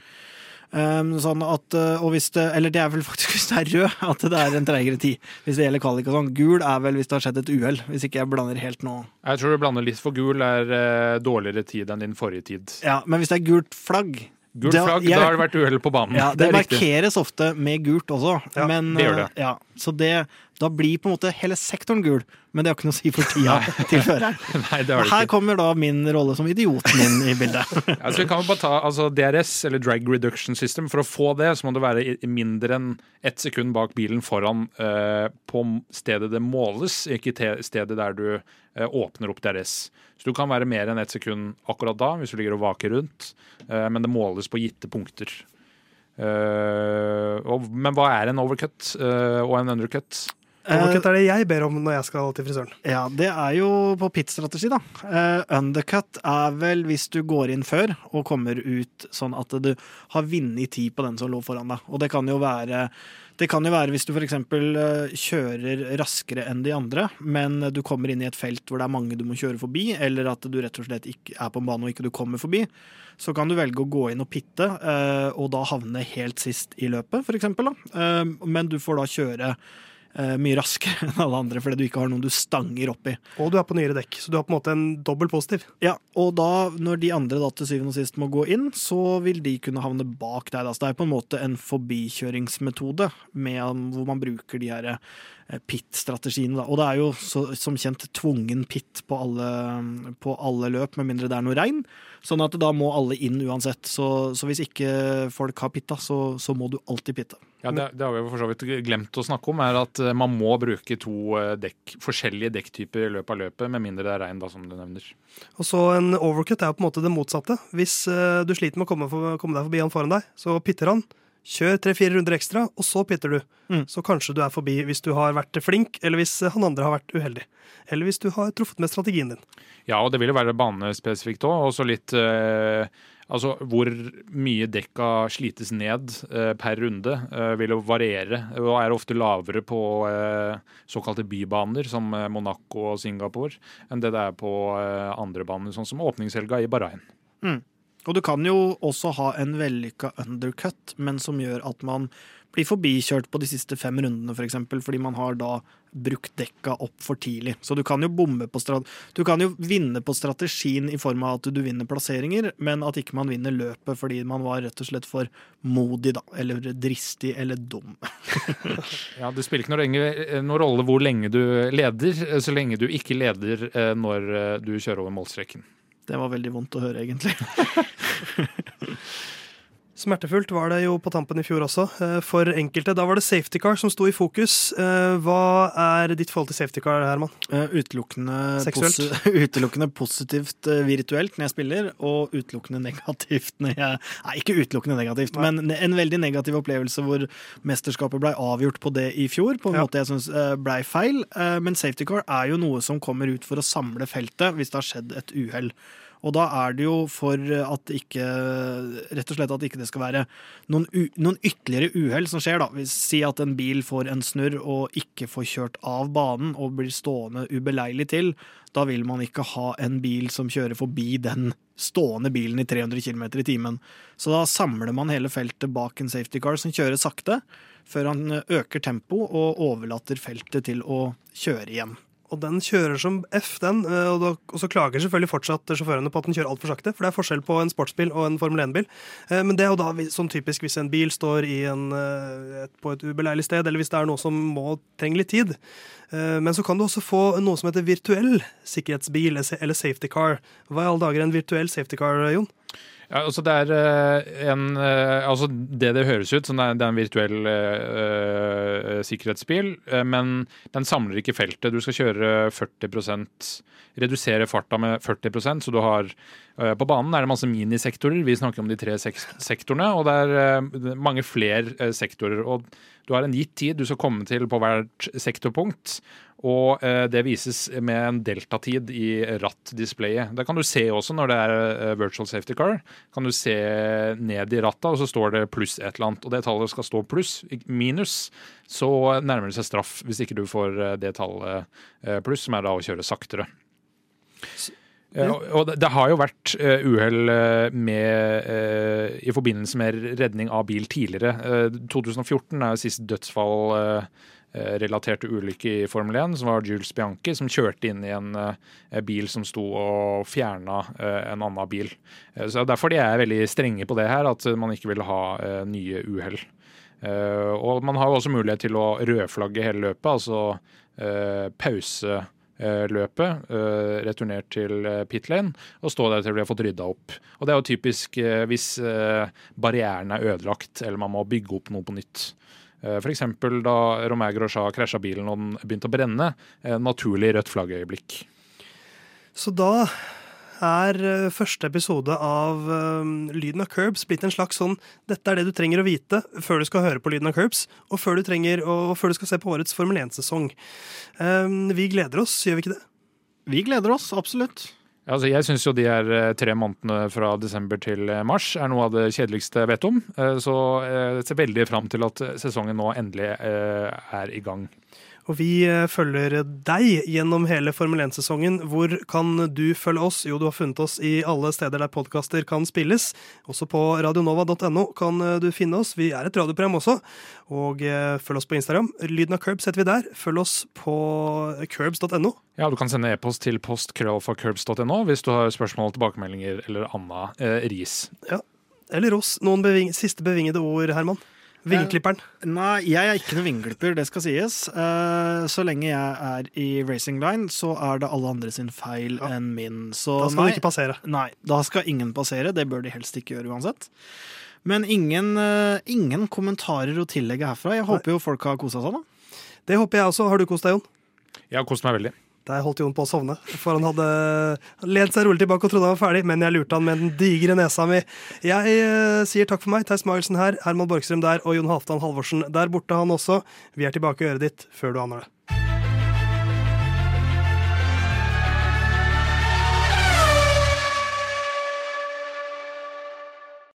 Um, sånn at, uh, og hvis det, eller det er vel faktisk hvis det er rød, at det er en treigere tid. Hvis det gjelder kvalik og sånn. Gul er vel hvis det har skjedd et uhell, hvis ikke jeg blander helt nå. Jeg tror du blander litt, for gul er eh, dårligere tid enn din forrige tid. Ja, Men hvis det er gult flagg Gult Det- flagg, da har det vært uhell på banen. ja, det Det er markeres ofte med gult også, men det gjør det. ja, Så det, da blir på en måte hele sektoren gul, men det har ikke noe å si for tida til føreren. Nei, det har det Her ikke. kommer da min rolle som idioten inn i bildet. Ja, så vi kan jo bare ta altså, DRS, eller Drag Reduction System. For å få det, så må du være mindre enn ett sekund bak bilen foran eh, på stedet det måles, ikke stedet der du eh, åpner opp DRS. Så du kan være mer enn ett sekund akkurat da, hvis du ligger og vaker rundt, eh, men det måles på gitte punkter. Uh, og, men hva er en overcut uh, og en undercut? Overcut er det jeg ber om når jeg skal til frisøren. Ja, det er jo på pit-strategi, da. Eh, undercut er vel hvis du går inn før og kommer ut sånn at du har vunnet tid på den som lå foran deg. Og det kan jo være det kan jo være hvis du f.eks. Uh, kjører raskere enn de andre, men du kommer inn i et felt hvor det er mange du må kjøre forbi, eller at du rett og slett ikke er på en bane og ikke du kommer forbi. Så kan du velge å gå inn og pitte, eh, og da havne helt sist i løpet, f.eks. Men du får da kjøre eh, mye raskere enn alle andre fordi du ikke har noen du stanger opp i. Og du er på nyere dekk, så du har på en måte en dobbel positiv. Ja, og da, når de andre da til syvende og sist må gå inn, så vil de kunne havne bak deg. Da. Så det er på en måte en forbikjøringsmetode med, hvor man bruker de her eh, pit-strategiene. Og det er jo så, som kjent tvungen pit på alle, på alle løp, med mindre det er noe regn. Sånn at da må alle inn uansett. Så, så hvis ikke folk har pitta, så, så må du alltid pitte. Ja, det, det har vi for så vidt glemt å snakke om, er at eh, man må bruke to eh, dekk, forskjellige dekktyper i løpet av løpet, med mindre det er regn, da, som du nevner. Og så en overcut er jo på en måte det motsatte. Hvis eh, du sliter med å komme, for, komme deg forbi han foran deg, så pitter han. Kjør tre-fire runder ekstra, og så pitter du. Mm. Så kanskje du er forbi hvis du har vært flink, eller hvis han andre har vært uheldig. Eller hvis du har truffet med strategien din. Ja, og det vil jo være banespesifikt òg, og så litt eh, Altså hvor mye dekka slites ned eh, per runde, eh, vil jo variere. Og er ofte lavere på eh, såkalte bybaner, som eh, Monaco og Singapore, enn det det er på eh, andre baner, sånn som åpningshelga i Bahrain. Og du kan jo også ha en vellykka undercut, men som gjør at man blir forbikjørt på de siste fem rundene, f.eks., for eksempel, fordi man har da brukt dekka opp for tidlig. Så du kan jo bomme på strat Du kan jo vinne på strategien i form av at du vinner plasseringer, men at ikke man vinner løpet fordi man var rett og slett for modig, da. Eller dristig eller dum. Ja, Det spiller ikke noe lenge, eh, noen rolle hvor lenge du leder, eh, så lenge du ikke leder eh, når du kjører over målstreken. Det var veldig vondt å høre, egentlig. Smertefullt var det jo på tampen i fjor også, eh, for enkelte. Da var det safety car som sto i fokus. Eh, Hva er ditt forhold til safety car, Herman? Eh, Utelukkende, posi utelukkende positivt virtuelt når jeg spiller, og utelukkende negativt når jeg Nei, ikke utelukkende negativt, Nei. men en veldig negativ opplevelse hvor mesterskapet blei avgjort på det i fjor, på en Ja. måte jeg syns blei feil. Men safety car er jo noe som kommer ut for å samle feltet hvis det har skjedd et uhell. Og da er det jo for at ikke Rett og slett at ikke det skal være noen, noen ytterligere uhell som skjer, da. Si at en bil får en snurr og ikke får kjørt av banen og blir stående ubeleilig til. Da vil man ikke ha en bil som kjører forbi den stående bilen i 300 km i timen. Så da samler man hele feltet bak en safety car som kjører sakte, før han øker tempo og overlater feltet til å kjøre igjen. Og den kjører som F, den. eh, Og, da, og så klager selvfølgelig fortsatt sjåførene på at den kjører altfor sakte. For det er forskjell på en sportsbil og en Formel 1-bil. Eh, Men det er jo da sånn typisk hvis en bil står en, eh, på et ubeleilig sted, eller hvis det er noe som må trenge litt tid. Men så kan du også få noe som heter virtuell sikkerhetsbil eller safety car. Hva i alle dager er en virtuell safety car, Jon? Ja, altså det er eh, en eh, Altså det det høres ut som, det er, en virtuell uh, sikkerhetsbil, men den samler ikke feltet. Du skal kjøre 40% redusere farta med 40% så du har På banen er det masse minisektorer. Vi snakker om de tre sek sektorene, og det er mange flere sektorer. og du har en gitt tid du skal komme til på hvert sektorpunkt. Og eh, det vises med en deltatid i rattdisplayet. Det kan du se også når det er eh, virtual safety car. Kan du se ned i rattet, og så står det pluss et eller annet. Og det tallet skal stå pluss. Minus så nærmer det seg straff hvis ikke du får eh, det tallet pluss, som er da å kjøre saktere. Ja. Og det, har jo vært uh, uhell uh, med uh, i forbindelse med redning av bil tidligere. 2014 er jo sist dødsfall relatert til ulykke i Formel 1, som var Jules Bianchi, som kjørte inn i en bil som sto og fjerna en annen bil. Så Derfor de er veldig strenge på det her, at man ikke vil ha nye uhell. Og man har jo også mulighet til å rødflagge hele løpet, altså pause Eh, løpet, eh, returnert til eh, pit lane og stå der til vi har fått rydda opp. Og Det er jo typisk hvis barrieren er ødelagt eller man må bygge opp noe på nytt. F.eks. da Romain Grosjean krasja bilen og den begynte å brenne. Naturlig rødt flaggøyeblikk. Så da er eh, første episode av um, Lyden av Curbs blitt en slags sånn Dette er det du trenger å vite før du skal høre på Lyden av Curbs, og før du, trenger, og før du skal se på årets Formel 1-sesong. Um, vi gleder oss, gjør vi ikke det? Vi gleder oss, absolutt. Altså, jeg syns jo de her tre månedene fra desember til mars er noe av det kjedeligste jeg vet om. Så jeg ser veldig fram til at sesongen nå endelig er i gang. Og vi eh, følger deg gjennom hele Formel 1-sesongen. Hvor kan du følge oss? Jo, du har funnet oss i alle steder der podkaster kan spilles. Også på radionova.no kan eh, du finne oss. Vi er et radioprogram også. Og eh, følg oss på Instagram. Lyden av Curbs heter vi der. Følg oss på curbs.no. Ja, du kan sende e-post til postkrøllfracurbs.no hvis du har spørsmål, tilbakemeldinger eller anna eh, ris. Ja. Eller oss. Noen beving siste bevingede ord, Herman? Vingeklipperen? Nei, jeg er ikke noen vingeklipper, det skal sies. Uh, så lenge jeg er i racing line, så er det alle andre sin feil ja. enn min. Så da skal nei, du ikke passere. Nei, da skal ingen passere. Det bør de helst ikke gjøre uansett. Men ingen, uh, ingen kommentarer å tillegge herfra. Jeg håper nei. jo folk har kosa seg, da. Det håper jeg også. Har du kost deg, Jon? Jeg har kost meg veldig. Der holdt Jon på å sovne, for han hadde lent seg rolig tilbake og trodde han var ferdig, men jeg lurte han med den digre nesa mi. Jeg uh, sier takk for meg. Theis Magelsen her, Herman Borgstrøm der og Jon Halvdan Halvorsen der borte, han også. Vi er tilbake i øret ditt før du aner det.